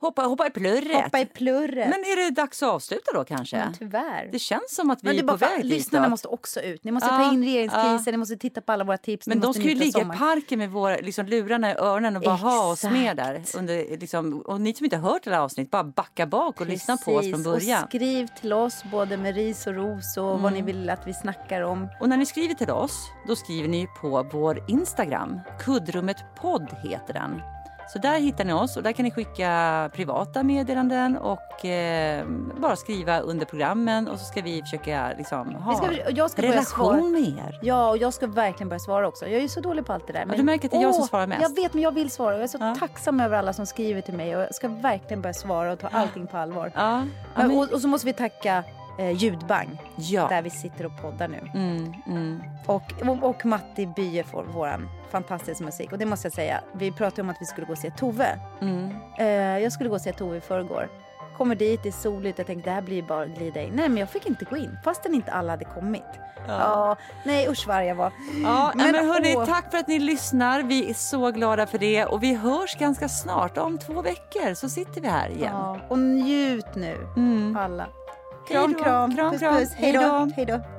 Hoppa, hoppa i plurret. hoppa i plurret. Men är det dags att avsluta då kanske? Men tyvärr. Det känns som att vi Men det är är på väg lyssnarna måste också ut. Ni måste Ja, ta in regeringskrisen, ja. ni måste titta på alla våra tips. Men de ska ju ligga i parken med våra liksom, lurarna i öronen och bara ha oss med där. Under, liksom, och ni som inte har hört alla avsnitt, bara backa bak och lyssna på oss från Precis, början. Och skriv till oss både med ris och ros och vad ni Mm. vill att vi snackar om. Och när ni skriver till oss, då skriver ni på vår Instagram. Kuddrummet podd heter den. Så där hittar ni oss och där kan ni skicka privata meddelanden och eh, bara skriva under programmen och så ska vi försöka liksom, ha Vi ska, och jag ska relation med er. Ja, och jag ska verkligen börja svara också. Jag är så dålig på allt det där. du märker att det är jag som svarar mest. Jag vet, men jag vill svara. Jag är så Ja. tacksam över alla som skriver till mig och jag ska verkligen börja svara och ta allting på allvar. Ja, ja, Men, men, och, och så måste vi tacka Ljudbang, ja. där vi sitter och poddar nu. Mm, mm. Och, och, Matti Bye får våran fantastiska musik. Och det måste jag säga, vi pratade om att vi skulle gå och se Tove. Mm. Eh, jag skulle gå och se Tove i förrgår. Kommer dit, det är soligt, jag tänkte det här blir bara att glida in. Nej men jag fick inte gå in, fastän inte alla hade kommit. Ja. nej usch vad jag var. Ja, men, Men men hörni, åh. tack för att ni lyssnar. Vi är så glada för det. Och vi hörs ganska snart. Om två veckor så sitter vi här igen. Ja, och njut nu Mm. alla. Kram, kram, kram, puss, kram. puss. Då. Hej då.